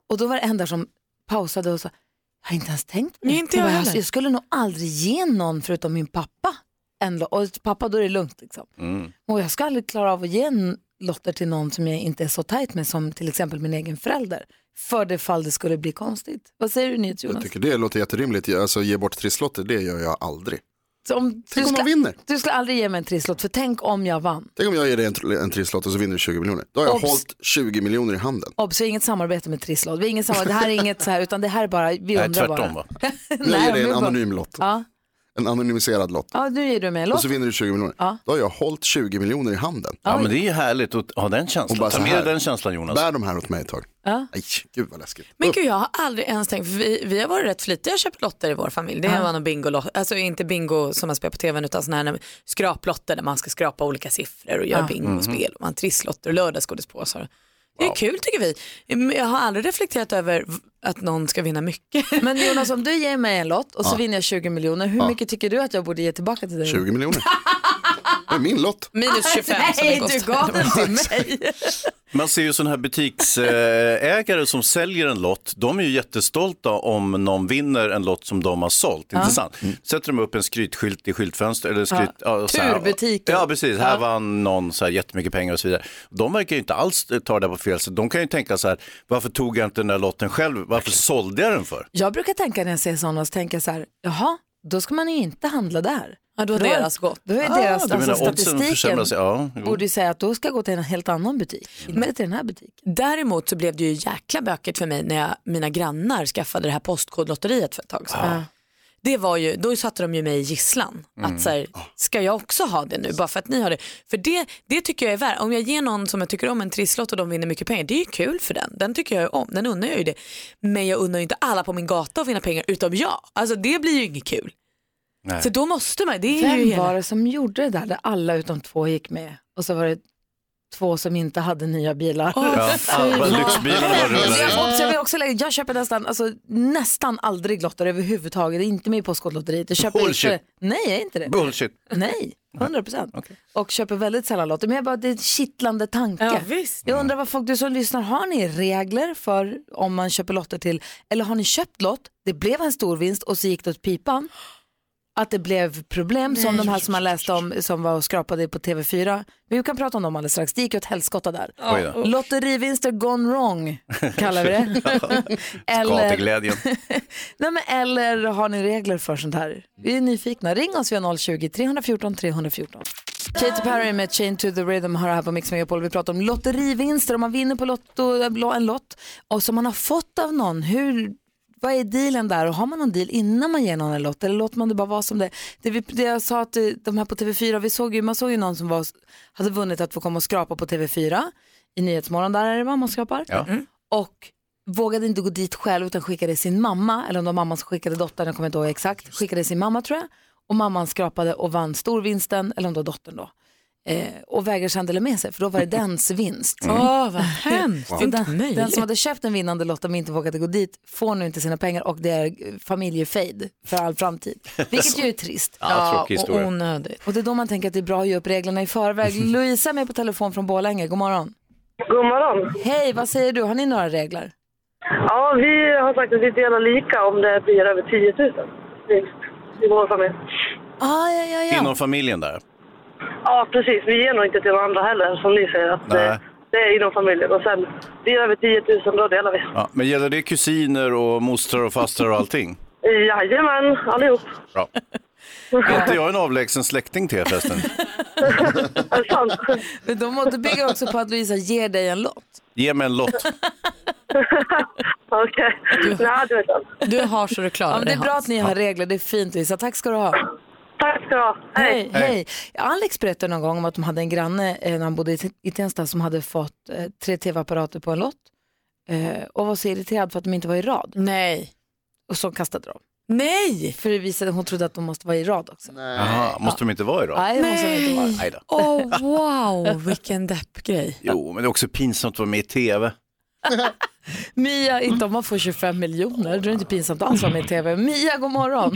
Och då var det en där som pausade och sa, jag har inte ens tänkt på det. Inte jag bara, heller. jag skulle nog aldrig ge någon förutom min pappa en. Och pappa då är det lugnt liksom. Och jag ska aldrig klara av att ge en lotter till någon som jag inte är så tajt med som till exempel min egen förälder. För det fall det skulle bli konstigt. Vad säger du Jag Jonas? tycker det låter jätterimligt. Alltså ge bort trisslotter, det gör jag aldrig. Så om, Tänk du, om ska, man vinner. du ska aldrig ge mig en trisslott för tänk om jag vann. Tänk om jag ger dig en, en trisslott och så vinner du 20 miljoner. Då har jag Obs. hållit 20 miljoner i handen. Obs, vi har inget samarbete med trisslott. Vi har inget samarbete. Det här är inget så här, utan det här är bara, vi Nej, undrar tvärtom, bara. va? Jag Nej, ger dig en bara- anonym lott. Ja. En anonymiserad lott. ja, nu ger du mig en lott. Och så vinner du 20 miljoner. Ja. Då har jag hållit 20 miljoner i handen. Ja, men det är ju härligt att ha den Och känslan. bara Ta så med här. dig den känslan Jonas. Bär de här åt mig ett tag. Ja. Nej, gud vad läskigt. Men gud, jag har aldrig ens tänkt, för vi, vi har varit rätt flitiga och köpt lotter i vår familj. Det Ja. var någon bingo, alltså inte bingo som man spelar på tvn utan sådana här skraplotter där man ska skrapa olika siffror och göra Ja. bingospel. Och man trisslotter och lördagsgodispåsar. Det är kul tycker vi. Men Jag har aldrig reflekterat över att någon ska vinna mycket. Men Jonas, om du ger mig en lott och så Ja. vinner jag 20 miljoner, hur Ja. mycket tycker du att jag borde ge tillbaka till dig? 20 miljoner. Det är min lott. Minus 25 som Nej, det du kostar. gav den till mig. Man ser ju sådana här butiksägare som säljer en lott, de är ju jättestolta om någon vinner en lott som de har sålt. Ja. Intressant. Sätter de upp en skrytskylt i skyltfönster. Eller skryt, Ja. ja, så här- Turbutiken. Ja, precis. Här Ja. vann någon så här jättemycket pengar och så vidare. De verkar ju inte alls ta det på fel sätt. De kan ju tänka så här, varför tog jag inte den där lotten själv? Varför sålde jag den för? Jag brukar tänka när jag ser sådana, så tänker jag så här, jaha, då ska man ju inte handla där. Ja, då har deras gått. Då är Ah, deras, du alltså statistiken? Ja, borde ju säga att då ska jag gå till en helt annan butik, inte till den här butiken. Däremot så blev det ju jäkla bökigt för mig när jag, mina grannar skaffade det här postkodlotteriet för ett tag sedan. Det var ju, då satte de ju mig i gisslan. Mm. Att så här, ska jag också ha det nu bara för att ni har det? För det, det tycker jag är värt. Om jag ger någon som jag tycker om en trisslott och de vinner mycket pengar, det är ju kul för den. Den tycker jag om, den unnar jag ju det. Men jag unnar ju inte alla på min gata att vinna pengar utom jag. Alltså det blir ju inget kul. Nej. Så då måste man, det är ju Vem hela... var det som gjorde det där, där alla utom två gick med och så var det två som inte hade nya bilar. Åh, Ja, alla lyxbilarna bara rullar Jag, jag, vill också lägga, jag köper nästan, alltså, nästan aldrig lotter överhuvudtaget, inte med i Postkodlotteriet. Jag köper Bullshit. Inte, nej, jag är inte det. Bullshit. Nej, 100 procent. Och köper väldigt sällan lotter. Men jag bara, det är en kittlande tanke. Ja, visst. Jag undrar vad folk, du som lyssnar, har ni regler för om man köper lotter till, eller har ni köpt lott, det blev en stor vinst och så gick det åt pipan? Att det blev problem som de här som man läste om som var och skrapade på TV4. Vi kan prata om dem alldeles strax. Det gick åt helskotta där. Då. Lotterivinster gone wrong kallar vi det. Skateglädjen. Nej, men eller har ni regler för sånt här? Vi är nyfikna. Ring oss via 020-314 314. Katy Perry med Chain to the Rhythm har här på Mix Megapol. Vi pratar om lotterivinster. Om man vinner på lotto, en lott och som man har fått av någon. Hur, vad är dealen där? Och har man någon deal innan man ger någon en lott? Eller låter man det bara vara som det Det, vi, det jag sa att eh, de här på TV4, vi såg ju, man såg ju någon som var, hade vunnit att få komma och skrapa på TV4 i Nyhetsmorgon. Där är det man skrapar. Ja. Och vågade inte gå dit själv utan skickade sin mamma, eller om det var mamman som skickade dottern, jag kommer inte ihåg exakt, skickade sin mamma tror jag. Och mamman skrapade och vann storvinsten, eller om det var dottern då. Eh, och vägrar sedan dela med sig för då var det dens vinst. Åh, vad hemskt. Det är Så inte den, den som hade köpt en vinnande lott men inte vågat gå dit får nu inte sina pengar och det är familjefejd för all framtid. Vilket ju är trist. Ja, tråkig historia. onödigt. Och det är då man tänker att det är bra att ge upp reglerna i förväg. Louisa är med på telefon från Borlänge, god morgon. God morgon. Hej, vad säger du? Har ni några regler? Ja, vi har sagt att vi delar lika om det blir över 10 000 vinst i vår familj. Ah, ja, ja, ja. Inom familjen där. Ja, precis. Vi ger nog inte till några andra heller, som ni säger. Att Nej. det, det är inom familjen. Och sen, blir det över 10 000, då delar vi. Ja, men gäller det kusiner och mostrar och fastrar och allting? Jajamän, allihop. Bra. Är inte jag en avlägsen släkting till er förresten? Är det sant? Men de måste bygga också på att Louisa ger dig en lott. Ge mig en lott. Okej. Nej, du vet inte. Du har så du klarar Ja, men det är dig, bra Hans. att ni har regler, det är fint Louisa. Tack ska du ha. Ska du ha. Hej. Hej. Alex berättade någon gång om att de hade en granne eh, när han bodde i- Tensta som hade fått eh, tre tv-apparater på en lott eh, och var så irriterad för att de inte var i rad. Nej. Och så kastade de. Nej! För det visade, hon trodde att de måste vara i rad också. Jaha, måste de inte vara i då? Nej, det måste de inte vara. Nej då. Åh, wow, vilken deppgrej. Jo, men det är också pinsamt att vara med i tv. Mia, inte om man får 25 miljoner. Det är inte pinsamt alls att med i tv. Mia, god morgon.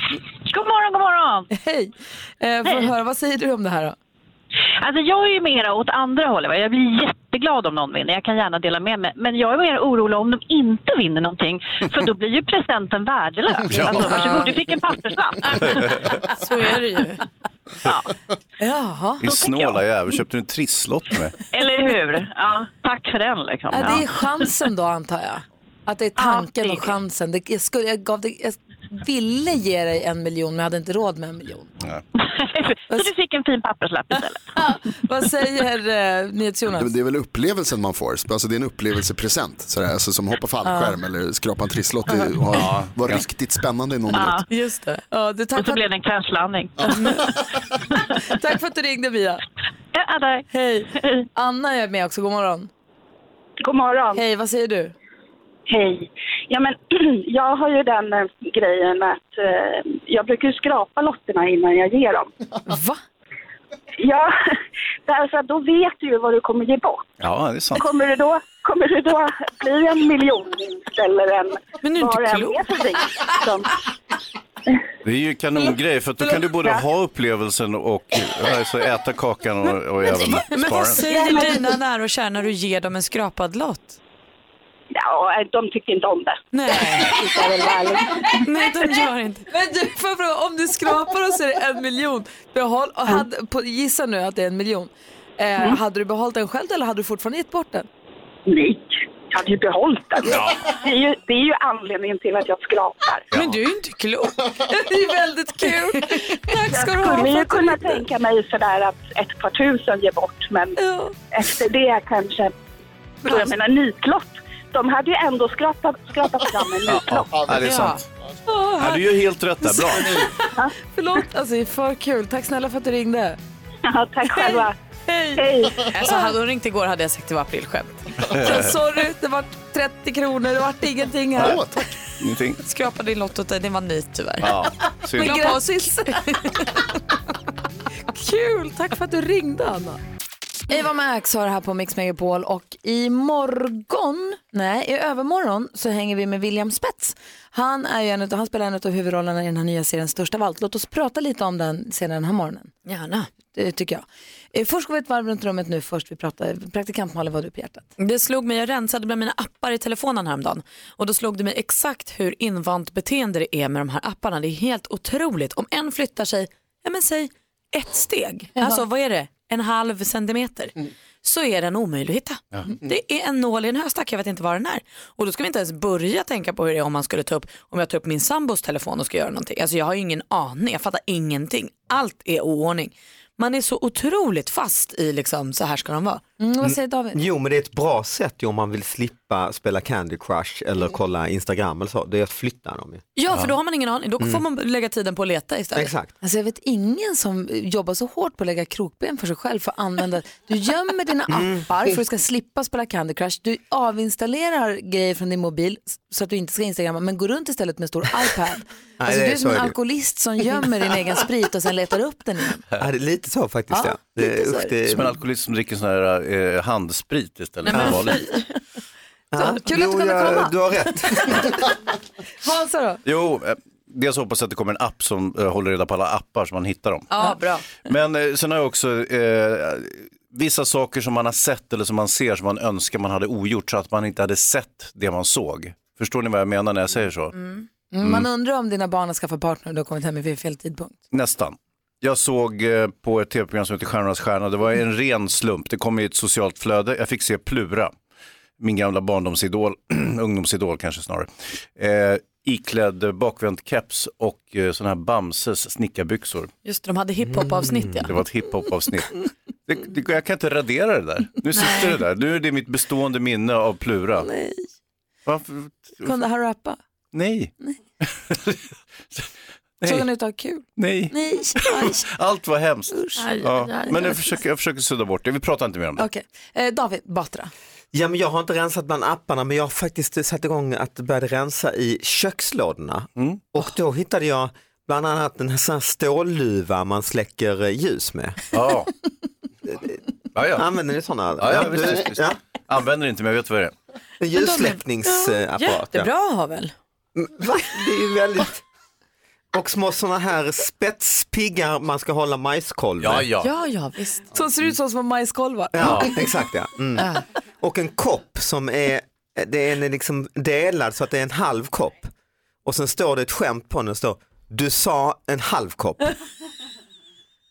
God morgon, god morgon. Hej. Eh, får jag höra, vad säger du om det här då? Alltså jag är ju mera åt andra hållet. va. Jag blir jätteglad om någon vinner. Jag kan gärna dela med mig. Men jag är mer orolig om de inte vinner någonting. För då blir ju presenten värdelös. Ja. Alltså, varsågod, du fick en papperslapp. Så är det ju. Jaha. Din snåla jävel, köpte du en trisslott med? Eller hur? Ja, tack för den liksom. Ja, det är Ja. chansen då antar jag. Att det är tanken Ja, det och chansen. Det, jag, skulle, jag, gav dig, jag ville ge dig en miljon men jag hade inte råd med en miljon. Så du fick en fin papperslapp istället. Vad säger eh, NyhetsJonas? Det, det är väl upplevelsen man får. Alltså det är en upplevelsepresent. Sådär, alltså som hoppa fallskärm eller skrapa en trisslott. Det har- var riktigt spännande i någon Ja. minut. Just det. Ja, du, tack, Och så för, blev det en kraschlandning. tack för att du ringde Mia. Ja. Hej. Anna är med också, god morgon. God morgon. Hej, vad säger du? Hej. Ja, men, jag har ju den eh, grejen att eh, jag brukar ju skrapa lotterna innan jag ger dem. Va? Ja, därför att då vet du ju vad du kommer ge bort. Ja, det är sant. Kommer det då, kommer det då bli en miljonvinst eller en Men du är inte klok. Som, Det är ju en kanongrej för att då kan du både ha upplevelsen och alltså, äta kakan och, och även Men spara vad den. säger dina nära och kära när du ger dem en skrapad lott? Ja, de tycker inte om det. Nej, nej de gör inte. Men du, får jag fråga, om du skrapar och så är det en miljon, behåll, och hade, på, gissa nu att det är en miljon. Eh, Hade du behållit den själv eller hade du fortfarande gett bort den? Nej, jag hade ju behållit den. Det, är ju, det är ju anledningen till att jag skrapar. Men du är ju inte klok. Det är väldigt kul. Tack ska du Jag ha skulle för ju kunna ringde. tänka mig sådär att ett par tusen ger bort, men Ja. efter det kanske... Jag menar nitlott, de hade ju ändå skrapat, skrapat fram en nitlott. Ja, det är sant. Ja, du gör helt rätt där, bra. Förlåt, alltså det är för kul. Tack snälla för att du ringde. Ja, tack själva. Hej. Alltså hade hon ringt igår hade jag sagt det var aprilskämt. Ja, sorry, det var 30 kronor, det vart ingenting här. Åh, tack. Ingenting. Skrapa din lott åt dig, det var nit tyvärr. Ja, Men synd. grattis! Kul, tack för att du ringde Anna. Eva Max har det här på Mix Megapol och i morgon, nej i övermorgon så hänger vi med William Spets. Han, är ju en utav, han spelar en av huvudrollerna i den här nya serien Störst av allt. Låt oss prata lite om den senare den här morgonen. Gärna. Det tycker jag. Eh, Först går vi ett varv runt rummet nu först vi pratar. Praktikant Malin, vad har du på hjärtat? Det slog mig, jag rensade bland mina appar i telefonen häromdagen och då slog det mig exakt hur invant beteende det är med de här apparna. Det är helt otroligt. Om en flyttar sig, ja men säg ett steg, alltså vad är det, en halv centimeter, så är den omöjlig att hitta. Det är en nål i en höstack, jag vet inte var den är. Och då ska vi inte ens börja tänka på hur det är om man skulle ta upp, om jag tar upp min sambos telefon och ska göra någonting. Alltså jag har ju ingen aning, jag fattar ingenting. Allt är oordning. Man är så otroligt fast i liksom, så här ska de vara. Mm, vad säger David? Jo men det är ett bra sätt ju om man vill slippa spela Candy Crush eller kolla Instagram eller så. Det är att flytta dem ju. Ja, för då har man ingen aning. Då får man lägga tiden på att leta istället. Exakt. Alltså jag vet ingen som jobbar så hårt på att lägga krokben för sig själv för att använda. Du gömmer dina appar för att du ska slippa spela Candy Crush. Du avinstallerar grejer från din mobil, så att du inte ska instagramma, men gå runt istället med stor iPad. alltså, det- du är så som är en alkoholist som gömmer din egen sprit och sen letar upp den igen. Ja, det är lite så faktiskt. Ja, Ja, Det, lite så usch, är det, Som en alkoholist som dricker sån här eh, handsprit istället Nej, för men vanlig. ja, kul att du kunde komma. Du har rätt. Hansa då? Jo, eh, dels hoppas jag att det kommer en app som eh, håller reda på alla appar så man hittar dem. Ja, bra. Men eh, sen har jag också eh, vissa saker som man har sett eller som man ser som man önskar man hade ogjort så att man inte hade sett det man såg. Förstår ni vad jag menar när jag säger så? Mm, Man undrar om dina barn har skaffat partner och du har kommit hem vid fel tidpunkt. Nästan. Jag såg eh, på ett tv-program som heter Stjärnornas stjärna, det var en ren slump, det kom i ett socialt flöde, jag fick se Plura, min gamla barndomsidol, ungdomsidol kanske snarare, eh, iklädd bakvänd keps och eh, sådana här Bamses snickarbyxor. Just det, de hade hiphop-avsnitt ja. Det var ett hiphop-avsnitt. Det, det, jag kan inte radera det där. Nu sitter det där. Nu är det mitt bestående minne av Plura. Nej. Varför? Kunde han rappa? Nej. Såg han ut att ha kul? Nej. Nej. Allt var hemskt. Aj, Ja. aj, aj. Men jag försöker, jag försöker sudda bort det. Vi pratar inte mer om det. Okej, eh, David Batra. Ja, men jag har inte rensat bland apparna men jag har faktiskt satt igång att börja rensa i kökslådorna. Mm. Och då hittade jag bland annat en sån här stålluva man släcker eh, ljus med. Ja. Ja, ja. Använder ni sådana? Ja, ja, visst, du- visst, visst. ja. Använder inte men jag vet vad det är. En ljussläckningsapparat. Jättebra att ha väl? Va? Det är ju väldigt... Och små sådana här spetspiggar man ska hålla majskolv med. Ja, ja visst. Som ser ut som små majskolvar. Ja, exakt ja. Mm. Och en kopp som är, det är liksom delad så att det är en halv kopp. Och sen står det ett skämt på den och står du sa en halv kopp.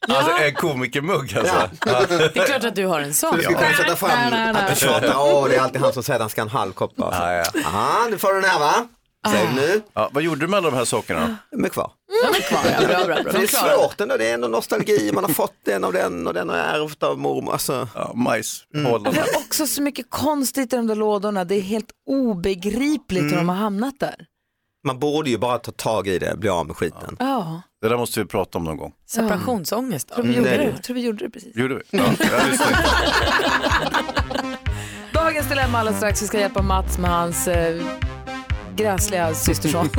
Alltså en komikermugg alltså. Ja. Det är klart att du har en sån. Så du ska kunna sätta fram att du tjatar, åh det är alltid han som säger att han ska ha en halv kopp. Ja, ja. Aha, nu får du den här va? Säg nu. Ja, vad gjorde du med alla de här sakerna? Är kvar. De är kvar, ja. Bra, bra, bra. För det är svårt ändå, det är ändå nostalgi, man har fått en av den och den har ärvt av mormor. Alltså. Ja, majs. Det är också så mycket konstigt i de där lådorna. Det är helt obegripligt hur de har hamnat där. Man borde ju bara ta tag i det, bli av med skiten. Ja, Det där måste vi prata om någon gång. Separationsångest. tror vi Mm, gjorde det är det. det. Tror vi gjorde det precis. Gjorde vi? Ja, jag. Dagens dilemma alldeles strax. Vi ska hjälpa Mats med hans eh, gräsliga systerson.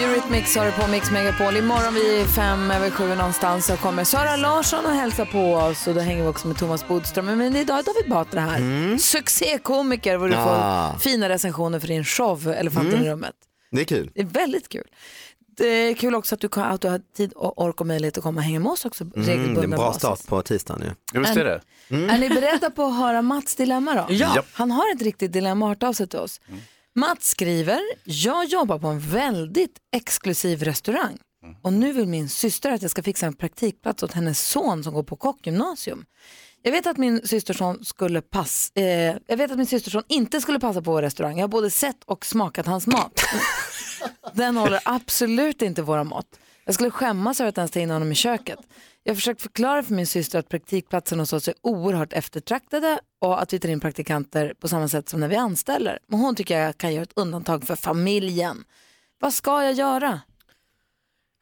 Eurythmics har det på Mix Megapol. Imorgon vid fem över sju någonstans så kommer Sara Larsson och hälsa på oss och då hänger vi också med Thomas Bodström. Men idag är David Batra här. Succékomiker och du får Ah. fina recensioner för din show Elefanten i rummet. Det är kul. Det är väldigt kul. Det är kul också att du, kan, att du har tid och ork och möjlighet att komma och hänga med oss också Mm, det är en bra basis. start på tisdagen ju. Ja, visst är det? Är ni beredda på att höra Mats dilemma då? Ja. Han har ett riktigt dilemma hört av sig till oss. Mats skriver, jag jobbar på en väldigt exklusiv restaurang och nu vill min syster att jag ska fixa en praktikplats åt hennes son som går på kockgymnasium. Jag vet att min systerson skulle pass, eh, jag vet att min systerson inte skulle passa på vår restaurang. Jag har både sett och smakat hans mat. Den håller absolut inte våra mått. Jag skulle skämmas över att ens ta in honom i köket. Jag har försökt förklara för min syster att praktikplatsen hos oss är oerhört eftertraktade och att vi tar in praktikanter på samma sätt som när vi anställer. Men hon tycker jag kan göra ett undantag för familjen. Vad ska jag göra?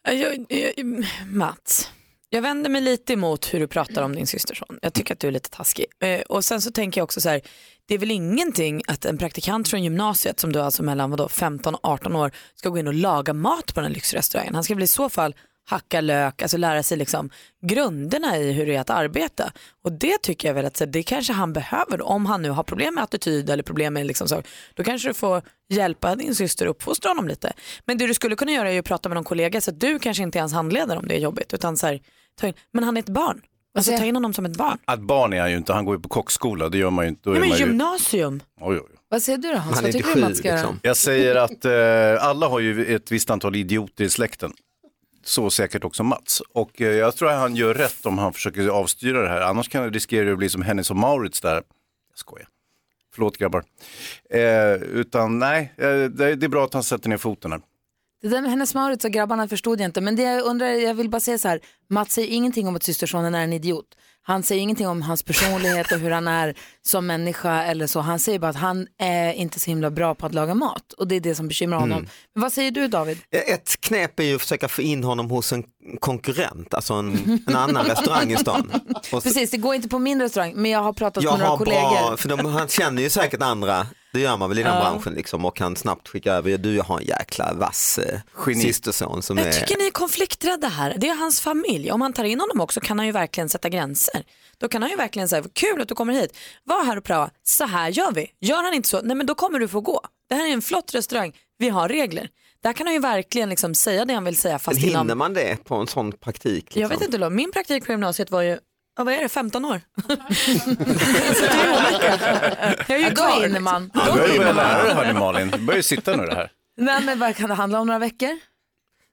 Jag, jag, Mats, jag vänder mig lite emot hur du pratar om din systerson. Jag tycker att du är lite taskig. Eh, och sen så tänker jag också så här, det är väl ingenting att en praktikant från gymnasiet som du är alltså mellan vadå, 15 och 18 år ska gå in och laga mat på den här lyxrestaurangen. Han ska väl i så fall hacka lök, alltså lära sig liksom grunderna i hur det är att arbeta. Och det tycker jag väl att så, det kanske han behöver. Om han nu har problem med attityd eller problem med liksom så, då kanske du får hjälpa din syster att uppfostra honom lite. Men det du skulle kunna göra är att prata med någon kollega så att du kanske inte är hans handledare om det är jobbigt. Utan så här, men han är ett barn. Alltså ta in honom som ett barn. Att barn är han ju inte, han går ju på kockskola, det gör man ju inte. Då Nej, är men man ju... gymnasium. Oj, oj. Vad säger du då Hans? Han är Vad inte tycker du sju, ska göra? liksom. Jag säger att eh, alla har ju ett visst antal idioter i släkten. Så säkert också Mats. Och eh, jag tror att han gör rätt om han försöker avstyra det här. Annars kan det riskera att bli som Hennes och Maurits där. Jag skojar. Förlåt grabbar. Eh, utan nej, eh, det, det är bra att han sätter ner foten här. Det där med hennes Maurits och grabbarna förstod jag inte. Men det jag undrar, jag vill bara säga så här. Mats säger ingenting om att systersonen är en idiot. Han säger ingenting om hans personlighet och hur han är som människa eller så. Han säger bara att han är inte så himla bra på att laga mat. Och det är det som bekymrar honom. Mm. Men vad säger du David? Ett knep är ju att försöka få in honom hos en konkurrent, alltså en, en annan restaurang i stan. Så, Precis, det går inte på min restaurang. Men jag har pratat jag med några kollegor. bra, för de, han känner ju säkert andra Det gör man väl i den Ja. branschen liksom och kan snabbt skicka över, du jag har en jäkla vass eh, Geni. systerson som Jag är... tycker ni är konflikträdda här. Det är hans familj. Om man tar in honom också kan han ju verkligen sätta gränser. Då kan han ju verkligen säga, kul att du kommer hit, var här och pröva, så här gör vi. Gör han inte så, nej men då kommer du få gå. Det här är en flott restaurang, vi har regler. Där kan han ju verkligen liksom säga det han vill säga Men fast hinner inom... man det på en sån praktik? Liksom? Jag vet inte, Lo. min praktik på gymnasiet var ju, ja, vad är det, 15 år? Jag är ju då kvar. Du börjar ju börja lära dig hörni Malin, du börjar ju sitta nu det här. Nej, men vad kan det handla om? Några veckor?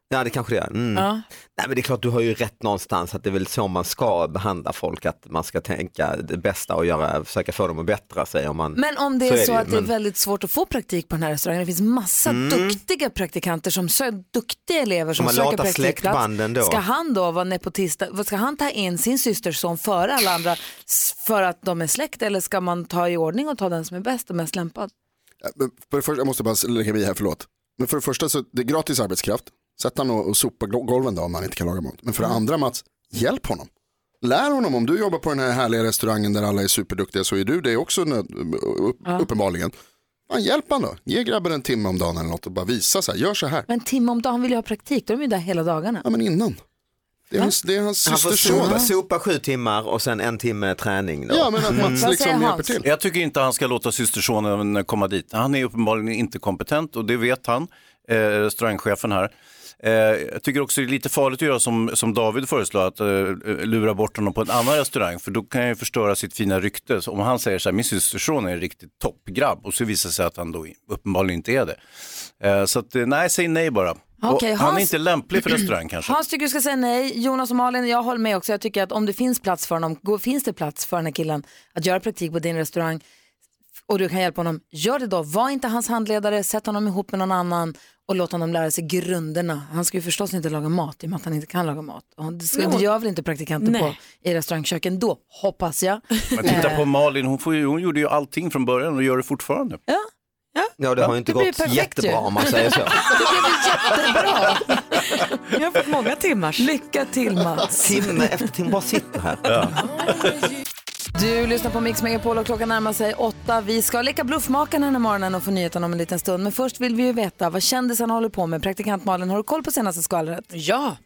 Ja det kanske det är. Mm. Ja. Nej men det är klart du har ju rätt någonstans att det är väl så man ska behandla folk, att man ska tänka det bästa och göra, försöka få dem att bättra sig. Om man... Men om det är så, ju, att det är men- väldigt svårt att få praktik på den här restaurangen, det finns massa Mm. duktiga praktikanter, som sö- duktiga elever som man söker praktikplats. Ska han då vara nepotist, vad ska han ta in sin systerson före alla andra för att de är släkt eller ska man ta i ordning och ta den som är bäst och mest lämpad? Ja, men För det första, jag måste bara lägga mig här, förlåt. Men för det första så det är gratis arbetskraft. Sätt han och, och sopa gol- golven då om han inte kan laga mat. Men för det andra Mats, hjälp honom. Lär honom, om du jobbar på den här härliga restaurangen där alla är superduktiga så är du det också uppenbarligen. Fan, hjälp han då. Ge grabben en timme om dagen eller något och bara visa så här, gör så här. Men Tim om dagen, han vill ju ha praktik, då är de ju där hela dagarna. Ja men innan. Det är hans, det är hans Han får sopa, sopa sju timmar och sen en timme träning. Då. Ja men att Mats Vad liksom hjälper till. Jag tycker inte han ska låta systersonen komma dit. Han är uppenbarligen inte kompetent och det vet han, eh, restaurangchefen här. Eh, jag tycker också det är lite farligt att göra som, som David föreslår, att eh, lura bort honom på en annan restaurang, för då kan jag ju förstöra sitt fina rykte. Så om han säger så här, min systerson är en riktigt toppgrabb och så visar det sig att han då uppenbarligen inte är det. Eh, så att, eh, nej, säg nej bara. Okej, och han är Hans- inte lämplig för restaurang kanske. Hans tycker du ska säga nej, Jonas och Malin, jag håller med också. Jag tycker att om det finns plats för honom, finns det plats för den här killen att göra praktik på din restaurang och du kan hjälpa honom, gör det då. Var inte hans handledare, sätt honom ihop med någon annan och låt honom lära sig grunderna. Han ska ju förstås inte laga mat i och med att han inte kan laga mat. Och Det, ska, det gör väl inte praktikanter Nej. på i restaurangköken då, hoppas jag. Men titta på Malin, hon, får ju, hon gjorde ju allting från början och gör det fortfarande. Ja, Ja det har ju inte Det gått perfekt jättebra ju. om man säger så. det blev jättebra. Jag har fått många timmars. Lycka till Mats. Timme efter timme bara sitter här. Du lyssnar på Mix Megapol och klockan närmar sig åtta. Vi ska leka bluffmakarna den här morgonen och få nyheterna om en liten stund. Men först vill vi ju veta vad kändisarna håller på med. Praktikant Malin, har du koll på senaste skvallret? Ja.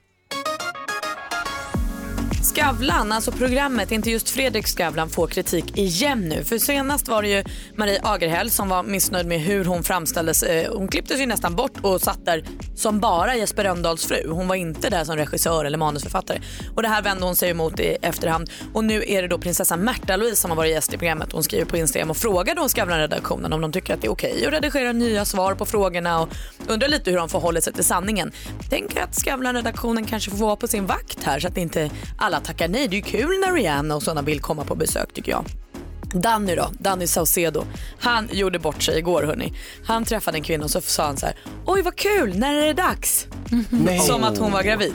Skavlan, alltså programmet, inte just Fredrik Skavlan, får kritik igen nu. För senast var det ju Marie Agerhäll som var missnöjd med hur hon framställdes. Eh, hon klipptes ju nästan bort och satt där som bara Jesper Rönndahls fru. Hon var inte där som regissör eller manusförfattare. Och det här vände hon sig emot i efterhand. Och nu är det då prinsessan Märta Louise som har varit gäst i programmet. Hon skriver på Instagram och frågar då Skavlan-redaktionen om de tycker att det är okej att redigera nya svar på frågorna och undrar lite hur de förhåller sig till sanningen. Tänker att Skavlan-redaktionen kanske får vara på sin vakt här så att inte alla tackar nej. Det är ju kul när Rihanna och sådana vill komma på besök tycker jag. Danny då, Danny Saucedo, han gjorde bort sig igår hörni. Han träffade en kvinna och så sa han så här, oj vad kul, när är det dags? Som att hon var gravid.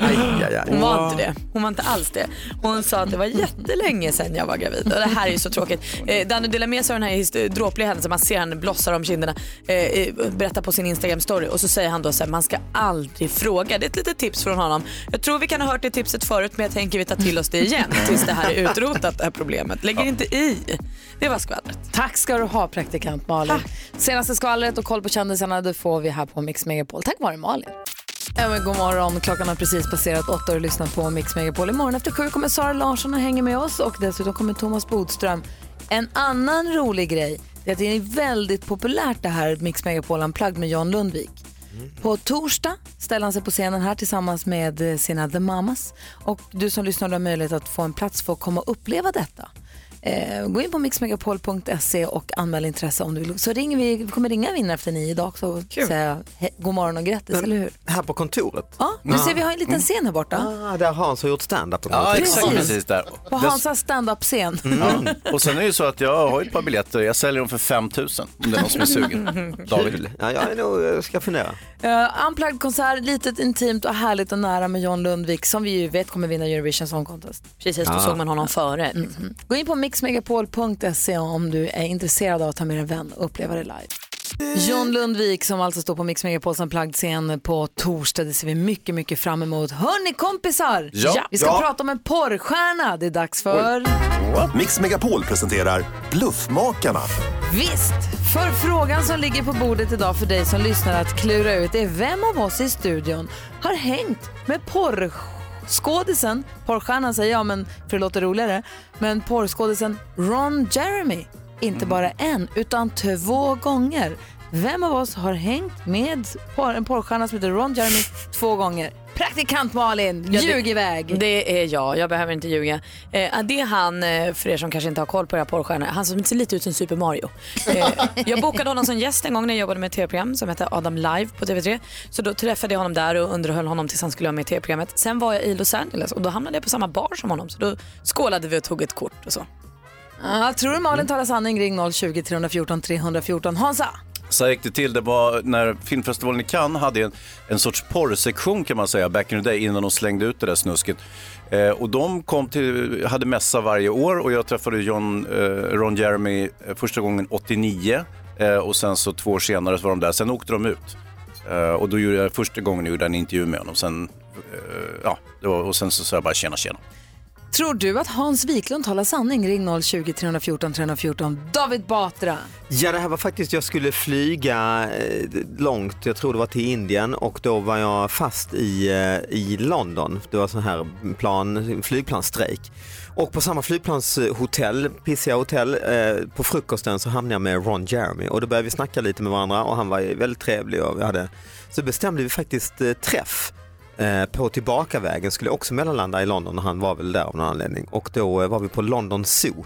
Hon var inte det. Hon var inte alls det. Hon sa att det var jättelänge sedan jag var gravid. Och det här är ju så tråkigt. Eh, Danny delar med sig av den här hist- dråpliga händelsen. Man ser henne blossar om kinderna. Eh, eh, berättar på sin Instagram story och så säger han då så här, man ska aldrig fråga. Det är ett litet tips från honom. Jag tror vi kan ha hört det tipset förut men jag tänker vi tar till oss det igen tills det här är utrotat det här problemet. Lägger inte i. Det var skvallret. Tack ska du ha praktikant Malin. Senaste skvallret och koll på kändisarna det får vi här på Mix Megapol. Tack vare Malin. Ja, men god morgon, klockan har precis passerat åtta och du lyssnar på Mix Megapol. Imorgon efter sju kommer Sara Larsson och hänger med oss och dessutom kommer Thomas Bodström. En annan rolig grej är att det är väldigt populärt det här Mix Megapol Unplugged med John Lundvik. På torsdag ställer han sig på scenen här tillsammans med eh, sina The Mamas. Och du som lyssnar har möjlighet att få en plats för att komma och uppleva detta. Eh, gå in på mixmegapol.se och anmäl intresse om du vill. Så ringer vi, vi kommer ringa vinnare efter nio idag också och säga he, god morgon och grattis, eller hur? Här på kontoret? Ja, du ser vi har en liten scen här borta. Ah, där Hans har gjort stand-up. Ja, exakt Precis. precis där. På Hansas standup-scen. Ja. Och sen är det ju så att jag har ett par biljetter, jag säljer dem för 5 000 om det är någon som är sugen. David. Ja, jag är nog, jag ska fundera. Uh, unplugged konsert, litet intimt och härligt och nära med John Lundvik som vi ju vet kommer vinna Eurovision Song Contest. Precis, då Ja. såg man honom före. Gå in på mixmegapol.se om du är intresserad av att ta med en vän och uppleva det live. John Lundvik som alltså står på Mix Megapols Unplugged-scen på torsdag. Det ser vi mycket, mycket fram emot. Hörni kompisar! Ja. Vi ska Ja. prata om en porrstjärna. Det är dags för... Mix Megapol presenterar Bluffmakarna. Visst, för frågan som ligger på bordet idag för dig som lyssnar att klura ut är vem av oss i studion har hängt med porrskådisen, porrstjärnan säger jag men för det låter roligare, men porrskådisen Ron Jeremy. Inte bara en, utan två gånger. Vem av oss har hängt med en porrstjärna som heter Ron Jeremy två gånger? Praktikant Malin, Ja, det- ljug iväg. Det är jag, jag behöver inte ljuga. Eh, det är han, eh, för er som kanske inte har koll på era porrstjärnor, han som ser lite ut som Super Mario. Eh, jag bokade honom som gäst en gång när jag jobbade med ett tv-program som hette Adam Live på TV3. Så då träffade jag honom där och underhöll honom tills han skulle vara med i tv-programmet. Sen var jag i Los Angeles och då hamnade jag på samma bar som honom. Så då skålade vi och tog ett kort och så. Ja, tror du Malin talar sanning? Ring 020 314 314. Hansa? Så här gick det till. Det var när filmfestivalen i Cannes hade en, en sorts porrsektion kan man säga, back in the day, innan de slängde ut det där snusket. Eh, och de kom till, hade mässa varje år och jag träffade John, eh, Ron Jeremy eh, första gången 89 eh, och sen så två år senare så var de där. Sen åkte de ut. Eh, och då gjorde jag första gången gjorde en intervju med honom. Sen, eh, ja, det var, och sen så sa jag bara tjena tjena. Tror du att Hans Wiklund talar sanning? Ring 020 314 314. David Batra. Ja, det här var faktiskt, jag skulle flyga eh, långt, jag tror det var till Indien och då var jag fast i, eh, i London. Det var sån här plan, flygplansstrejk. Och på samma flygplanshotell, pissiga hotell, eh, på frukosten så hamnade jag med Ron Jeremy och då började vi snacka lite med varandra och han var väldigt trevlig och vi hade, så bestämde vi faktiskt eh, träff. Eh, på tillbakavägen skulle jag också mellanlanda i London och han var väl där av någon anledning och då eh, var vi på London Zoo.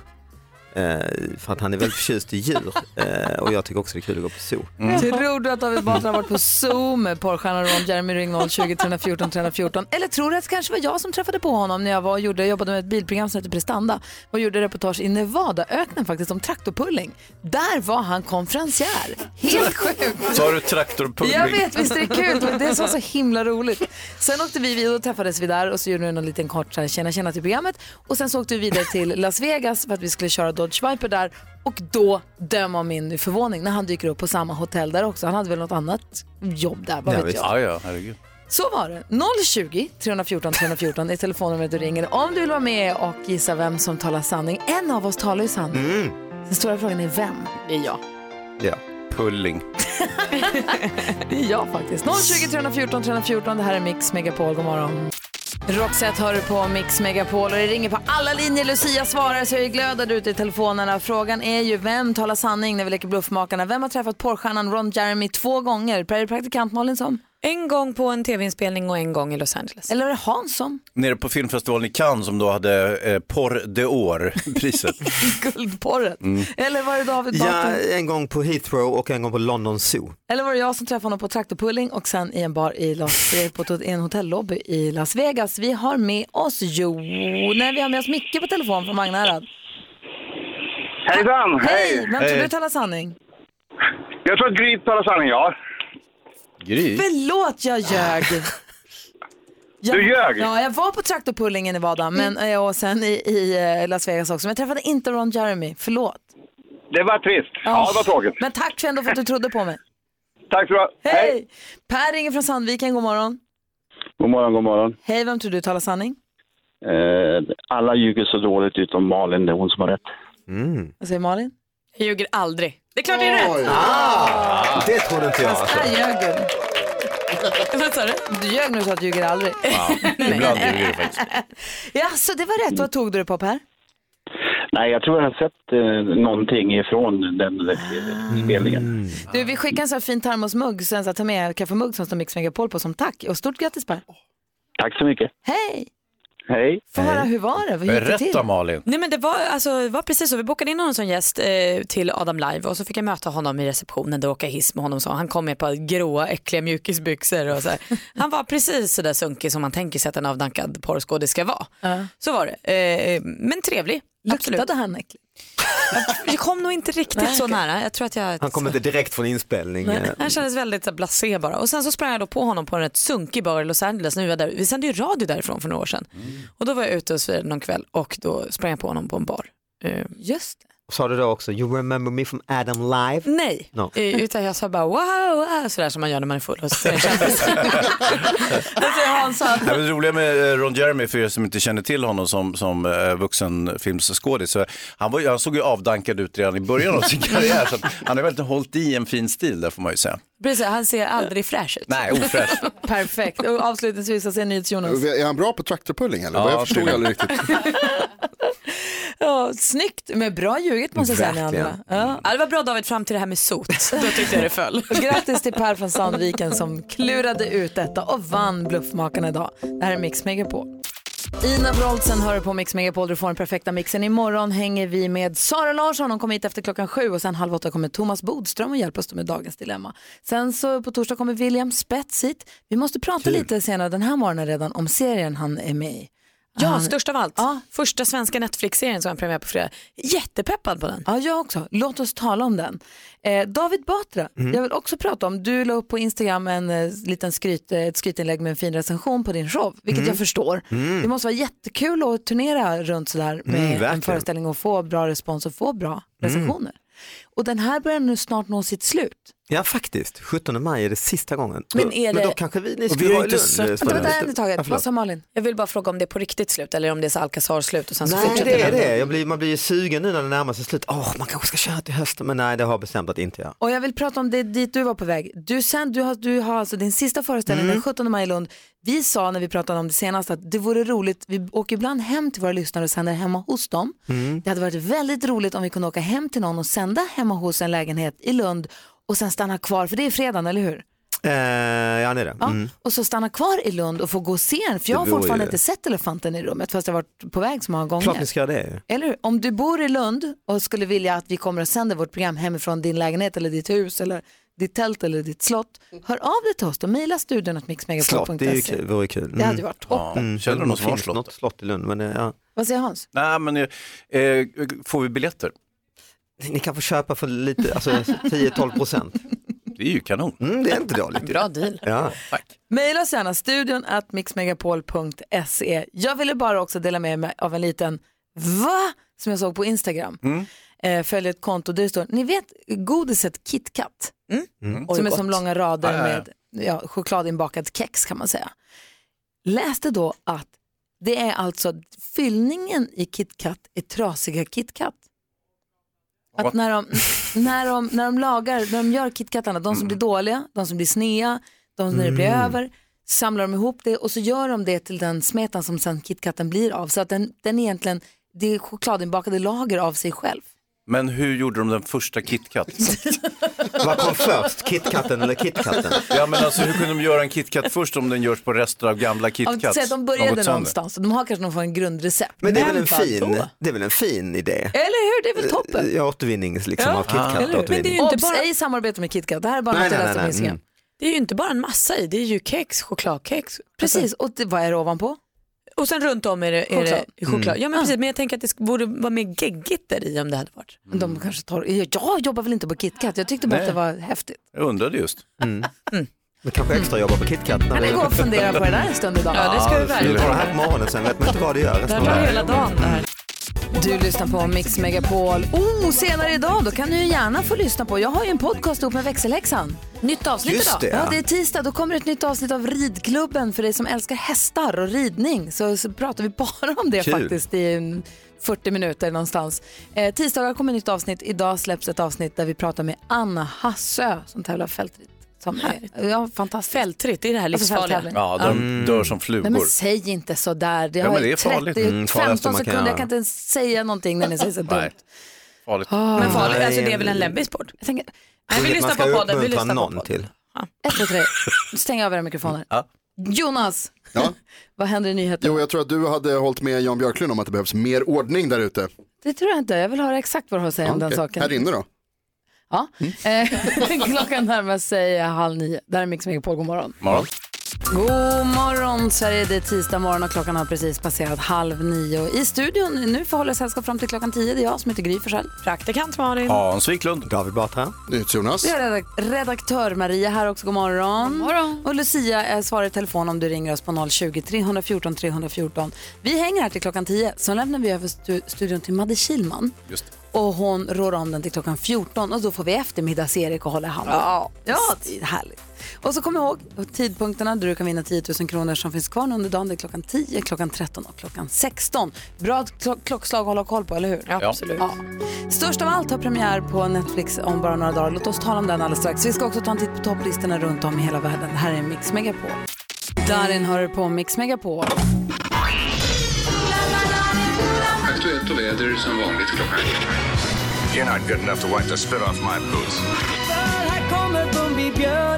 Eh, för att han är väldigt förtjust i djur eh, och jag tycker också det är kul att gå på zoo. Tror du att David Batra har varit på Zoo med porrstjärnan Ron Jeremy? Ring 020 314 314. Eller tror du att det kanske var jag som träffade på honom när jag var och gjorde, jobbade med ett bilprogram som heter Prestanda och gjorde reportage i Nevadaöknen faktiskt om traktorpulling. Där var han konferencier. Helt sjukt. Sa du traktorpulling? Jag vet, visst är det kul? Det var det som var så himla roligt. Sen åkte vi vidare och träffades vi där och så gjorde vi en liten kort så här, tjena tjena till programmet. Och sen så åkte vi vidare till Las Vegas för att vi skulle köra Dodge Viper där. Och då, döm av min förvåning, när han dyker upp på samma hotell där också. Han hade väl något annat jobb där, vad Ja, vet visst. jag. Ja, ja, herregud. Så var det. 020 314 314 är telefonnumret du ringer om du vill vara med och gissa vem som talar sanning. En av oss talar ju sanning. Den stora frågan är vem? Det är jag. Ja. Pulling. Det är jag faktiskt. 020 314 314, det här är Mix Megapol. God morgon. Roxette hör du på Mix Megapol och det ringer på alla linjer. Lucia svarar så jag är glöd där ute i telefonerna. Frågan är ju vem talar sanning när vi leker bluffmakarna? Vem har träffat porrstjärnan Ron Jeremy två gånger? Praktikant Malin som? En gång på en tv-inspelning och en gång i Los Angeles. Eller är det Hans som? Nere på filmfestivalen i Cannes som då hade eh, Porr de År-priset. Guldporret. Mm. Eller var det David Ja, Batra? en gång på Heathrow och en gång på London Zoo. Eller var det jag som träffade honom på traktorpulling och sen i en bar i, Las, eh, på en hotellobby i Las Vegas. Vi har med oss Jo, nej vi har med oss Micke på telefon från Magnarad. Hejsan! Hej! Vem tror Hej. du talar sanning? Jag tror att Gry talar sanning, ja. Gry? Förlåt, jag ljög. Jag, Du ljög? Ja, jag var på traktorpulling i Nevada men, eh, och sen i, i eh, Las Vegas också. Men jag träffade inte Ron Jeremy. Förlåt. Det var trist. Ja, det var tråkigt. Men tack för ändå för att du trodde på mig. Tack så du. Hej! Per ringer från Sandviken. God morgon. God morgon, god morgon. Hej, vem tror du talar sanning? Eh, alla ljuger så dåligt utom Malin, det är hon som har rätt. Vad säger Malin? Jag ljuger aldrig. Det är klart det är rätt. Ah, det trodde inte jag. Fast Alltså. ljög du. Vad sa du? Du ljög du sa att du ljuger aldrig. Ibland ljuger du faktiskt. Ja, så det var rätt. Vad tog du det på Per? Nej, jag tror jag har sett eh, någonting ifrån den där spelningen. Du, vi skickar en sån här fin termosmugg, så en sån här ta med kaffemugg som står Mix Megapol på som tack. Och stort grattis Per. Tack så mycket. Hej! Hej. Få höra, hur var det? Hur gick det till? Berätta Malin. Nej men det var, alltså, det var precis så, vi bokade in honom som gäst eh, till Adam Live och så fick jag möta honom i receptionen och åka hiss med honom. Så han kom med på gråa äckliga mjukisbyxor och så här. Han var precis så där sunkig som man tänker sig att en avdankad porrskådis ska vara. Så var det. Eh, men trevlig. Absolut. Luktade han äckligt? Jag kom nog inte riktigt så nära. Jag tror att jag... Han kom inte direkt från inspelning. Nej, eh, han kändes väldigt så blasé bara. Och sen så sprang jag då på honom på en rätt sunkig bar i Los Angeles. Nu där. Vi sände ju radio därifrån för några år sedan. Och då var jag ute och firade någon kväll och då sprang jag på honom på en bar. Eh, Just det. Sa du då också you remember me from Adam live? Nej, No. Eh, utan jag sa bara wow, wow sådär som man gör när man är full och så ser en kändis. Hans att Ja, men det roliga med eh, Ron Jeremy, för er som inte känner till honom som, som eh, vuxenfilmsskådis, så han, var, han såg ju avdankad ut redan i början av sin karriär. så han har väldigt hållit i en fin stil där får man ju säga. Precis, han ser aldrig fräsch ut. Nej, ofräsch. Perfekt. Och avslutningsvis, vad säger NyhetsJonas? Är han bra på traktorpulling eller? Ja, jag förstod aldrig riktigt. Ja, snyggt, men bra ljuget måste jag säga ni Verkligen. andra. Ja. Ja, det var bra David fram till det här med sot. Då tyckte jag det föll. Grattis till Per från Sandviken som klurade ut detta och vann Bluffmakarna idag. Det här är Mix Megapol. Ina Wroldsen hör på Mix Megapol, du får den perfekta mixen. Imorgon hänger vi med Sara Larsson, hon kommer hit efter klockan sju och sen halv åtta kommer Thomas Bodström och hjälper oss med dagens dilemma. Sen så på torsdag kommer William Spets hit. Vi måste prata lite senare den här morgonen redan om serien han är med i. Ja, Han- störst av allt. Ja. Första svenska Netflix-serien som har premiär på fredag. Jättepeppad på den. Ja, jag också. Låt oss tala om den. Eh, David Batra, jag vill också prata om, du la upp på Instagram en eh, liten skryt, eh, ett skrytinlägg med en fin recension på din show, vilket jag förstår. Det måste vara jättekul att turnera runt sådär med en verkligen. föreställning och få bra respons och få bra recensioner. Och den här börjar nu snart nå sitt slut. Ja faktiskt, 17 maj är det sista gången. Men är Men då det- kanske vi, ni skulle vara i Lund. sett det. Vänta Ja, taget, förlåt. vad sa Malin? Jag vill bara fråga om det är på riktigt slut eller om det är så Alcazar-slut och sen så Nej fortsätter det är den. det, jag blir, man blir ju sugen nu när det närmar sig slut. Åh, man kanske ska köra till hösten men nej det har jag bestämt att inte göra. Och jag vill prata om det dit du var på väg. Du, sen, du, har, du har alltså din sista föreställning den 17 maj i Lund. Vi sa när vi pratade om det senast att det vore roligt, vi åker ibland hem till våra lyssnare och sänder hemma hos dem. Det hade varit väldigt roligt om vi kunde åka hem till någon och sända hemma hos en lägenhet i Lund och sen stanna kvar, för det är fredagen, eller hur? Eh, ja det är det. Ja. Mm. Och så stanna kvar i Lund och få gå och se den, för jag har Det fortfarande ju- inte sett elefanten i rummet fast jag har varit på väg så många gånger. Klart ni ska det. Eller hur? Om du bor i Lund och skulle vilja att vi kommer och sänder vårt program hemifrån din lägenhet eller ditt hus eller ditt tält eller ditt slott, hör av dig till oss då. Mejla studion att Slott, mixmegapol.se. det är ju kul, vore kul. Det hade ju varit toppen. Mm. Känner du någon som har slott? något slott i Lund men eh, ja. Vad säger Hans? Nej, men eh, eh, får vi biljetter? Ni kan få köpa för lite, alltså 10-12 procent. Det är ju kanon. Mm, det är inte dåligt. Bra deal. Ja. Mejla oss gärna studion att mixmegapol.se. Jag ville bara också dela med mig av en liten va som jag såg på Instagram. Eh, följer ett konto där det står, ni vet godiset KitKat? Som är som långa rader ja. med ja, chokladinbakat kex kan man säga. Läste då att det är alltså fyllningen i KitKat är trasiga KitKat. Att när de, när, de, när de lagar, när de gör KitKatarna, de som blir dåliga, de som blir snea, de som när det blir över, samlar de ihop det och så gör de det till den smetan som sen KitKaten blir av. Så att den, den egentligen, det är chokladinbakade lager av sig själv. Men hur gjorde de den första KitKat? Vad kom först, KitKatten eller KitKatten? ja, men alltså, hur kunde de göra en KitKat först om den görs på rester av gamla KitKats? att de började någonstans de har kanske någon form av grundrecept. Men det är väl en fin, det är väl en fin idé? Eller hur, det är väl toppen? Ja, återvinnings liksom Ja, av KitKat. hur? Men det är ju inte bara... ej samarbete med KitKat, det här är bara Nej, något jag läste på Instagram. mm. Det är ju inte bara en massa i, det är ju kex, chokladkex. Precis, och det, vad är det ovanpå? Och sen runt om är det, är Choklad. det choklad. Ja men precis, men jag tänker att det borde vara mer geggigt där i om det hade varit. Men De kanske tar, jag jobbar väl inte på KitKat, jag tyckte bara Nej. att det var häftigt. Jag undrade just. Men kanske extra jobba på KitKat. när Kan ni vi- gå och fundera på det där en stund idag? Ja det ska vi Vi verkligen. har det här på morgonen sen vet man inte vad det gör. Det här hela dagen det här. Du lyssnar på Mix Megapol. Oh, senare idag då kan du gärna få lyssna på. Jag har ju en podcast ihop med växelhäxan. Nytt avsnitt Just idag. det, ja. ja. det är tisdag. Då kommer ett nytt avsnitt av Ridklubben för dig som älskar hästar och ridning. Så, så pratar vi bara om det Kul. faktiskt i en 40 minuter någonstans. Eh, tisdagar kommer ett nytt avsnitt. Idag släpps ett avsnitt där vi pratar med Anna Hassö som tävlar fältrit. Som är, ja, fantastiskt. Fältrit, det är det här Alltså livsfarliga. fälttävling. Ja, de dör som flugor. Nej men säg inte så där. Det Ja, men det är 30, farligt. Mm, farligaste 15 man kan sekunder. Jag kan inte ens säga någonting när ni säger så dumt. Nej. Farligt. Men farligt, Nej, alltså det är väl en läbbig sport? Jag tänker, Nej, vi Man lyssnar på podden. Vi uppmuntra lyssnar på någon podden. till. ett, två, tre. Stäng av era mikrofoner. Ja. Jonas, Ja. vad händer i nyheterna? Jo, jag tror att du hade hållit med Jan Björklund om att det behövs mer ordning där ute. Det tror jag inte. Jag vill höra exakt vad du har att säga om den Okej. saken. Här inne då? Ja. Mm. Klockan närmar sig halv nio. Där är Mix Megapol. God morgon. Morgon. God morgon Sverige, det är tisdag morgon och klockan har precis passerat halv nio. I studion nu förhåller sällskap fram till klockan tio. Det är jag som heter Gry Forssell. Praktikant Malin. Hans Wiklund. David Batra. Jonas. Vi har redak- redaktör Maria här också, god morgon. God morgon. Och Lucia är svarar i telefon om du ringer oss på 020-314 314. Vi hänger här till klockan 10, sen lämnar vi över stu- studion till Madde Kilman. Just det. Och hon rår om den till klockan 14 och då får vi eftermiddags-Erik och hålla i handen. Ja, ja, det är härligt. Och så kom ihåg tidpunkterna där du kan vinna 10 000 kronor som finns kvar under dagen. Det är klockan 10, klockan 13 och klockan 16. Bra klo- klockslag att hålla koll på, eller hur? Ja, absolut. Ja. Störst av allt har premiär på Netflix om bara några dagar. Låt oss tala om den alldeles strax. Vi ska också ta en titt på topplistorna runt om i hela världen. Det här är Mix Megapol. Darin hör på Mix Megapol. Aktuellt och väder som vanligt klockan You're not good enough to wipe the spit off my boots. Här kommer.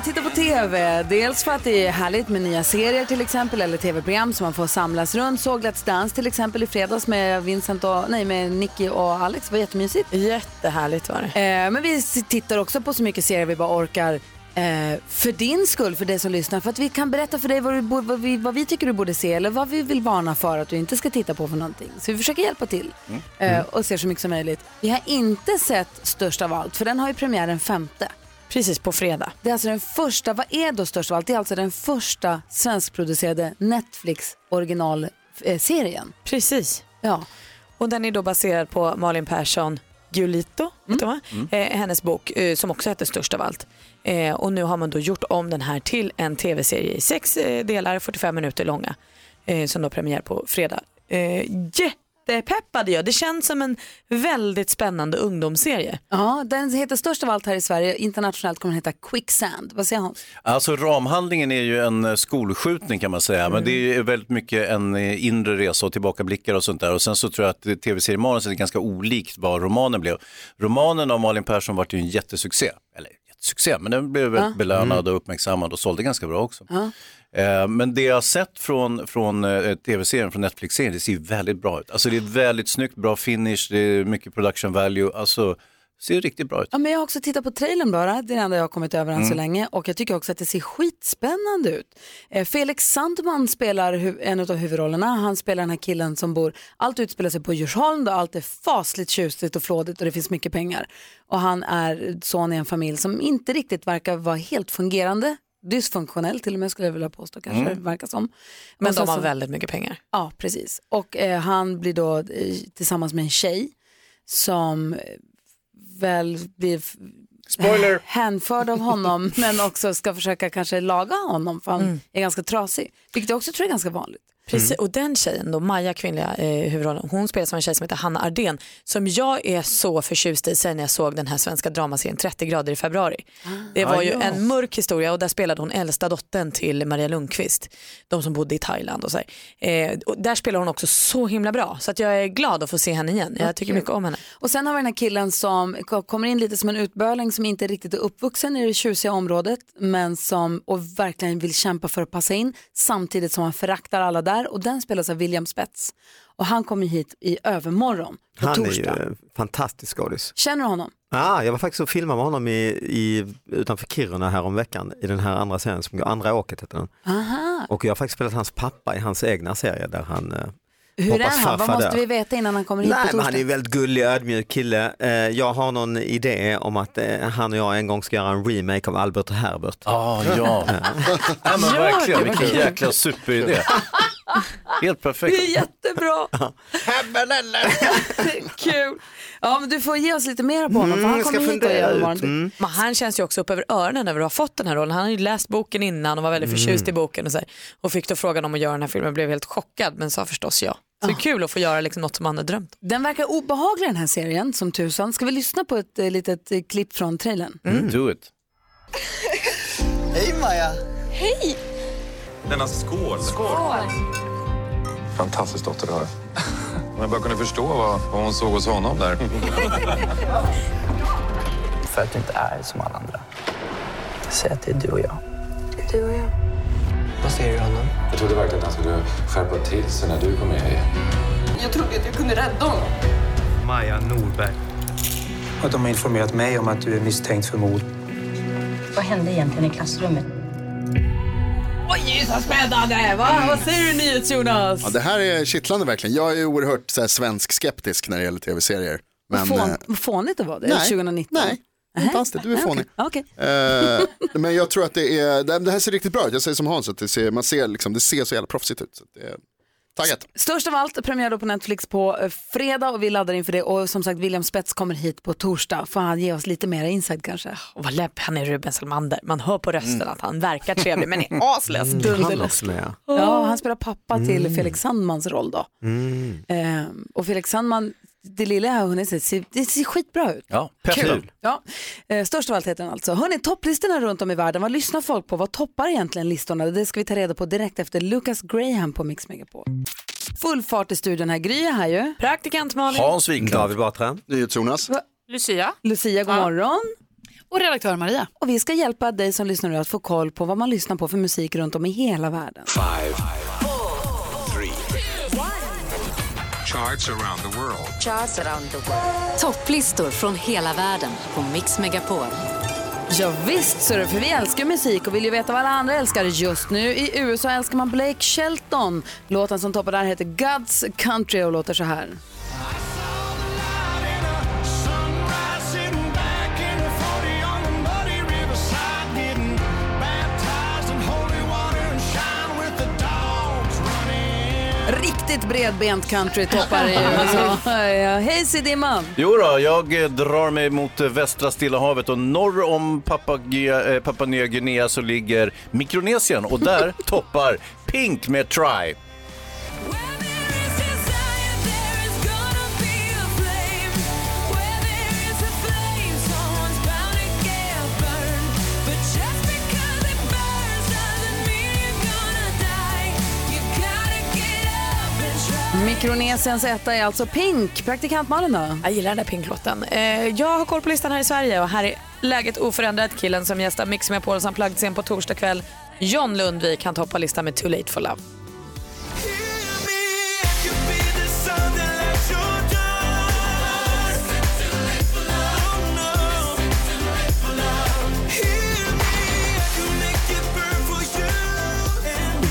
Att titta på TV. Dels för att det är härligt med nya serier till exempel eller TV-program som man får samlas runt. Såg Let's Dance till exempel i fredags med Vincent och, nej, med Nicky och Alex. Det var jättemysigt. Jättehärligt var det. Eh, men vi tittar också på så mycket serier vi bara orkar. Eh, för din skull, för dig som lyssnar. För att vi kan berätta för dig vad, du, vad, vi, vad vi tycker du borde se eller vad vi vill varna för att du inte ska titta på för någonting. Så vi försöker hjälpa till eh, och se så mycket som möjligt. Vi har inte sett Störst av allt, för den har ju premiär den femte. Precis på fredag. Det är alltså den första, vad är då Störst av allt? Det är alltså den första svenskproducerade Netflix originalserien. Precis. Ja. Och den är då baserad på Malin Persson Giolito, du va? eh, hennes bok eh, som också heter Störst av allt. Eh, och nu har man då gjort om den här till en tv-serie i sex eh, delar, 45 minuter långa, eh, som då premiär på fredag. Eh, jättepeppad jag. Det känns som en väldigt spännande ungdomsserie. Ja, den heter Störst av allt här i Sverige. Internationellt kommer den heta Quicksand. Vad säger Hans? Alltså ramhandlingen är ju en eh, skolskjutning kan man säga, men det är ju väldigt mycket en eh, inre resa och tillbakablickar och sånt där. Och sen så tror jag att eh, tv-seriemanus är ganska olikt vad romanen blev. Romanen av Malin Persson var ju en jättesuccé, eller jättesuccé, men den blev väldigt Ja. belönad och uppmärksammad och sålde ganska bra också. Ja. Eh, Men det jag har sett från, från eh, tv-serien, från Netflix-serien, det ser väldigt bra ut. Alltså det är väldigt snyggt, bra finish, det är mycket production value, alltså ser riktigt bra ut. Ja, men jag har också tittat på trailern bara, det är det enda jag har kommit över än så Mm. länge och jag tycker också att det ser skitspännande ut. Eh, Felix Sandman spelar en av huvudrollerna, han spelar den här killen som bor, allt utspelar sig på Djursholm där allt är fasligt tjusigt och flådigt och det finns mycket pengar. Och han är son i en familj som inte riktigt verkar vara helt fungerande, dysfunktionell till och med skulle jag vilja påstå kanske, Mm. det verkar som. Men Och de har så- väldigt mycket pengar. Ja, precis. Och eh, han blir då eh, tillsammans med en tjej som eh, väl blir Spoiler. hänförd av honom men också ska försöka kanske laga honom för han Mm. är ganska trasig. Vilket jag också tror är ganska vanligt. Precis, och den tjejen då, Maja, kvinnliga eh, huvudrollen, hon spelas av en tjej som heter Hanna Ardén som jag är så förtjust i sen jag såg den här svenska dramaserien 30 grader i februari. Det var Ah, ju ja. en mörk historia och där spelade hon äldsta dottern till Maria Lundqvist, de som bodde i Thailand och så. Eh, och där spelar hon också så himla bra så att jag är glad att få se henne igen. Jag Vad tycker mycket om henne. Och sen har vi den här killen som ko- kommer in lite som en utböling som inte riktigt är uppvuxen i det tjusiga området men som och verkligen vill kämpa för att passa in samtidigt som han föraktar alla där och den spelas av William Spets. Och han kommer hit i övermorgon på Han torsdag. är ju fantastisk skådis. Känner du honom? Ah, jag var faktiskt och filmade med honom i, i, utanför Kiruna här om veckan i den här andra serien som går Andra åket heter den. Aha. Och jag har faktiskt spelat hans pappa i hans egna serie där han eh, Hur är han? Vad måste vi veta innan han kommer hit Nej, på men han är torsdag? en väldigt gullig, ödmjuk kille. Eh, Jag har någon idé om att eh, han och jag en gång ska göra en remake av Albert och Herbert. Ah, ja. Ja, men verkligen, vilken jäkla superidé. Helt perfekt. Det är jättebra. Kul. Ja, men du får ge oss lite mer på honom för han kommer hit och gör imorgon. Men han känns ju också upp över öronen över att ha fått den här rollen. Han har ju läst boken innan och var väldigt förtjust i boken och, så här, och fick då frågan om att göra den här filmen blev helt chockad men sa förstås ja. Så det är kul att få göra liksom något som han har drömt om. Den verkar obehaglig den här serien som tusan. Ska vi lyssna på ett eh, litet eh, klipp från trailern? Mm. Do it. Hej Maja! Hej! Denna skål. Skål. Fantastiskt dotter du har. Om jag bara kunde förstå vad, vad hon såg hos honom där. För att du inte är som alla andra. Säg att det är du och jag. Du och jag. Vad säger du honom? Jag trodde verkligen att han skulle skärpa till sig när du kom med. Jag trodde att jag kunde rädda honom. Maja Norberg. att de har informerat mig om att du är misstänkt för mord. Vad hände egentligen i klassrummet? Oj, så spännande! Va? Vad säger du NyhetsJonas? Ja, det här är kittlande verkligen. Jag är oerhört så här, svensk skeptisk när det gäller tv-serier. Men, Vad fån, eh, vad fånigt det var det, nej, 2019. nej, inte alls det. Du är fånig. okej. Okej. Eh, men jag tror att det är, det här ser riktigt bra ut. Jag säger som Hans, att det ser, man ser liksom, det ser så jävla proffsigt ut. Så det är, taggat. Störst av allt, premiär då på Netflix på eh, fredag och vi laddar inför det. Och som sagt, William Spets kommer hit på torsdag. Får han ge oss lite mer insight kanske? Och vad läpp han är Ruben Salmander. Man hör på rösten att han verkar trevlig men är aslös. Mm, Dunderlös. Ja, han spelar pappa till Mm. Felix Sandmans roll då. Mm. Ehm, och Felix Sandman, det lilla jag har hunnit se, ser- det ser skitbra ut. Ja, Kul. Ja. Eh, störst av allt heter den alltså. Hörni, topplistorna runt om i världen, vad lyssnar folk på? Vad toppar egentligen listorna? Det ska vi ta reda på direkt efter Lucas Graham på Mix Megapol. Full fart i studion här. Gry är här ju. Praktikant Malin. Hans Wiklund. David Batra. Jonas. Lucia. Lucia, god morgon. Och redaktör Maria. Och vi ska hjälpa dig som lyssnar nu att få koll på vad man lyssnar på för musik runt om i hela världen. Five, charts around the world. Charts around the world. Topplistor från hela världen på Mix Megapol. Ja, visst så är det, för vi älskar musik och vill ju veta vad alla andra älskar just nu. I USA älskar man Blake Shelton. Låten som toppar där heter God's Country och låter så här. Riktigt bredbent country toppar i USA. Hej Sidimma! Jo då, jag eh, drar mig mot eh, västra Stilla havet och norr om Papua, eh, Papua Nya Guinea så ligger Mikronesien och där toppar Pink med Try. Mikronesiens etta är alltså Pink. Praktikant Malin då? Jag gillar den där Pink-låten. Eh, jag har koll på listan här i Sverige och här är läget oförändrat. Killen som gästar Mix med på Unplugged scen på torsdag kväll, John Lundvik, han toppar listan med Too Late for Love.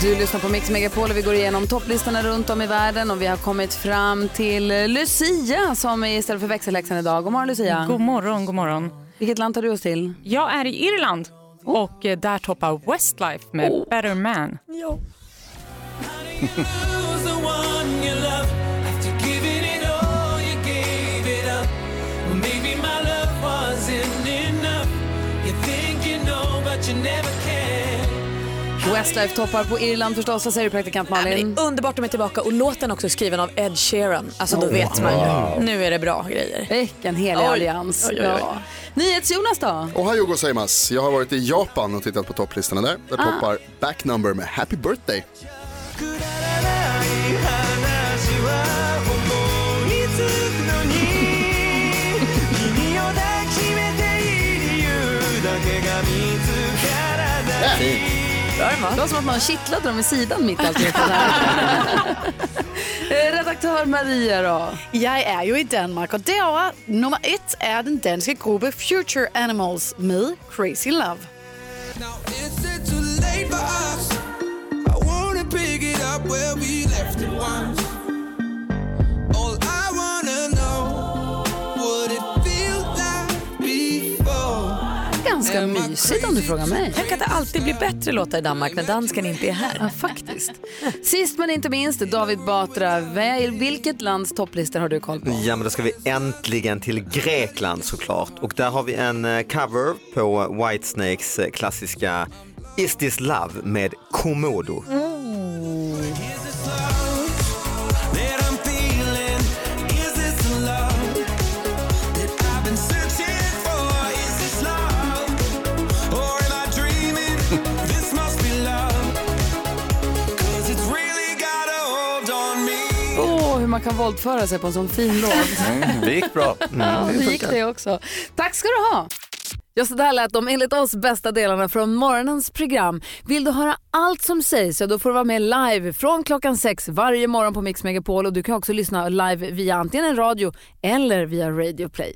Du lyssnar på Mix Megapol och vi går igenom topplistorna runt om i världen och vi har kommit fram till Lucia som är istället för växelhäxan idag. God morgon Lucia. God morgon, god morgon. Vilket land tar du oss till? Jag är i Irland och eh, där toppar Westlife med Better Man. Ja. Westlife toppar på Irland förstås. Vad säger du praktikant Malin? är underbart att de är tillbaka och låten också är skriven av Ed Sheeran. Alltså då Oh, vet man ju. wow. Nu är det bra grejer. Vilken helig Oj. allians. Oj, oj, oj. Ja. NyhetsJonas då? Ohayo gozaimasu. Jag har varit i Japan och tittat på topplistorna där. Där Ah. toppar Back Number med Happy Birthday. Det var som att någon kittlade dem i sidan mitt i allt det här. Eh, Redaktör Maria då? Jeg er jo i Danmark, og derovre nummer et er den danske gruppe Future Animals med Crazy Love. Ganska mysigt om du frågar mig. Tänk att det alltid blir bättre låtar i Danmark när dansken inte är här. Ja, faktiskt. Sist men inte minst, David Batra. Vilket lands topplistor har du koll på? Ja men då ska vi äntligen till Grekland såklart och där har vi en eh, cover på Whitesnakes eh, klassiska Is this love med Komodo. Åh, man kan våldföra sig på en sån fin låt. Mm, det gick bra. Ja, det gick det också. Tack ska du ha. Ja, så där lät de enligt oss bästa delarna från morgonens program. Vill du höra allt som sägs så då får du vara med live från klockan sex varje morgon på Mix Megapol och du kan också lyssna live via antingen en radio eller via Radio Play.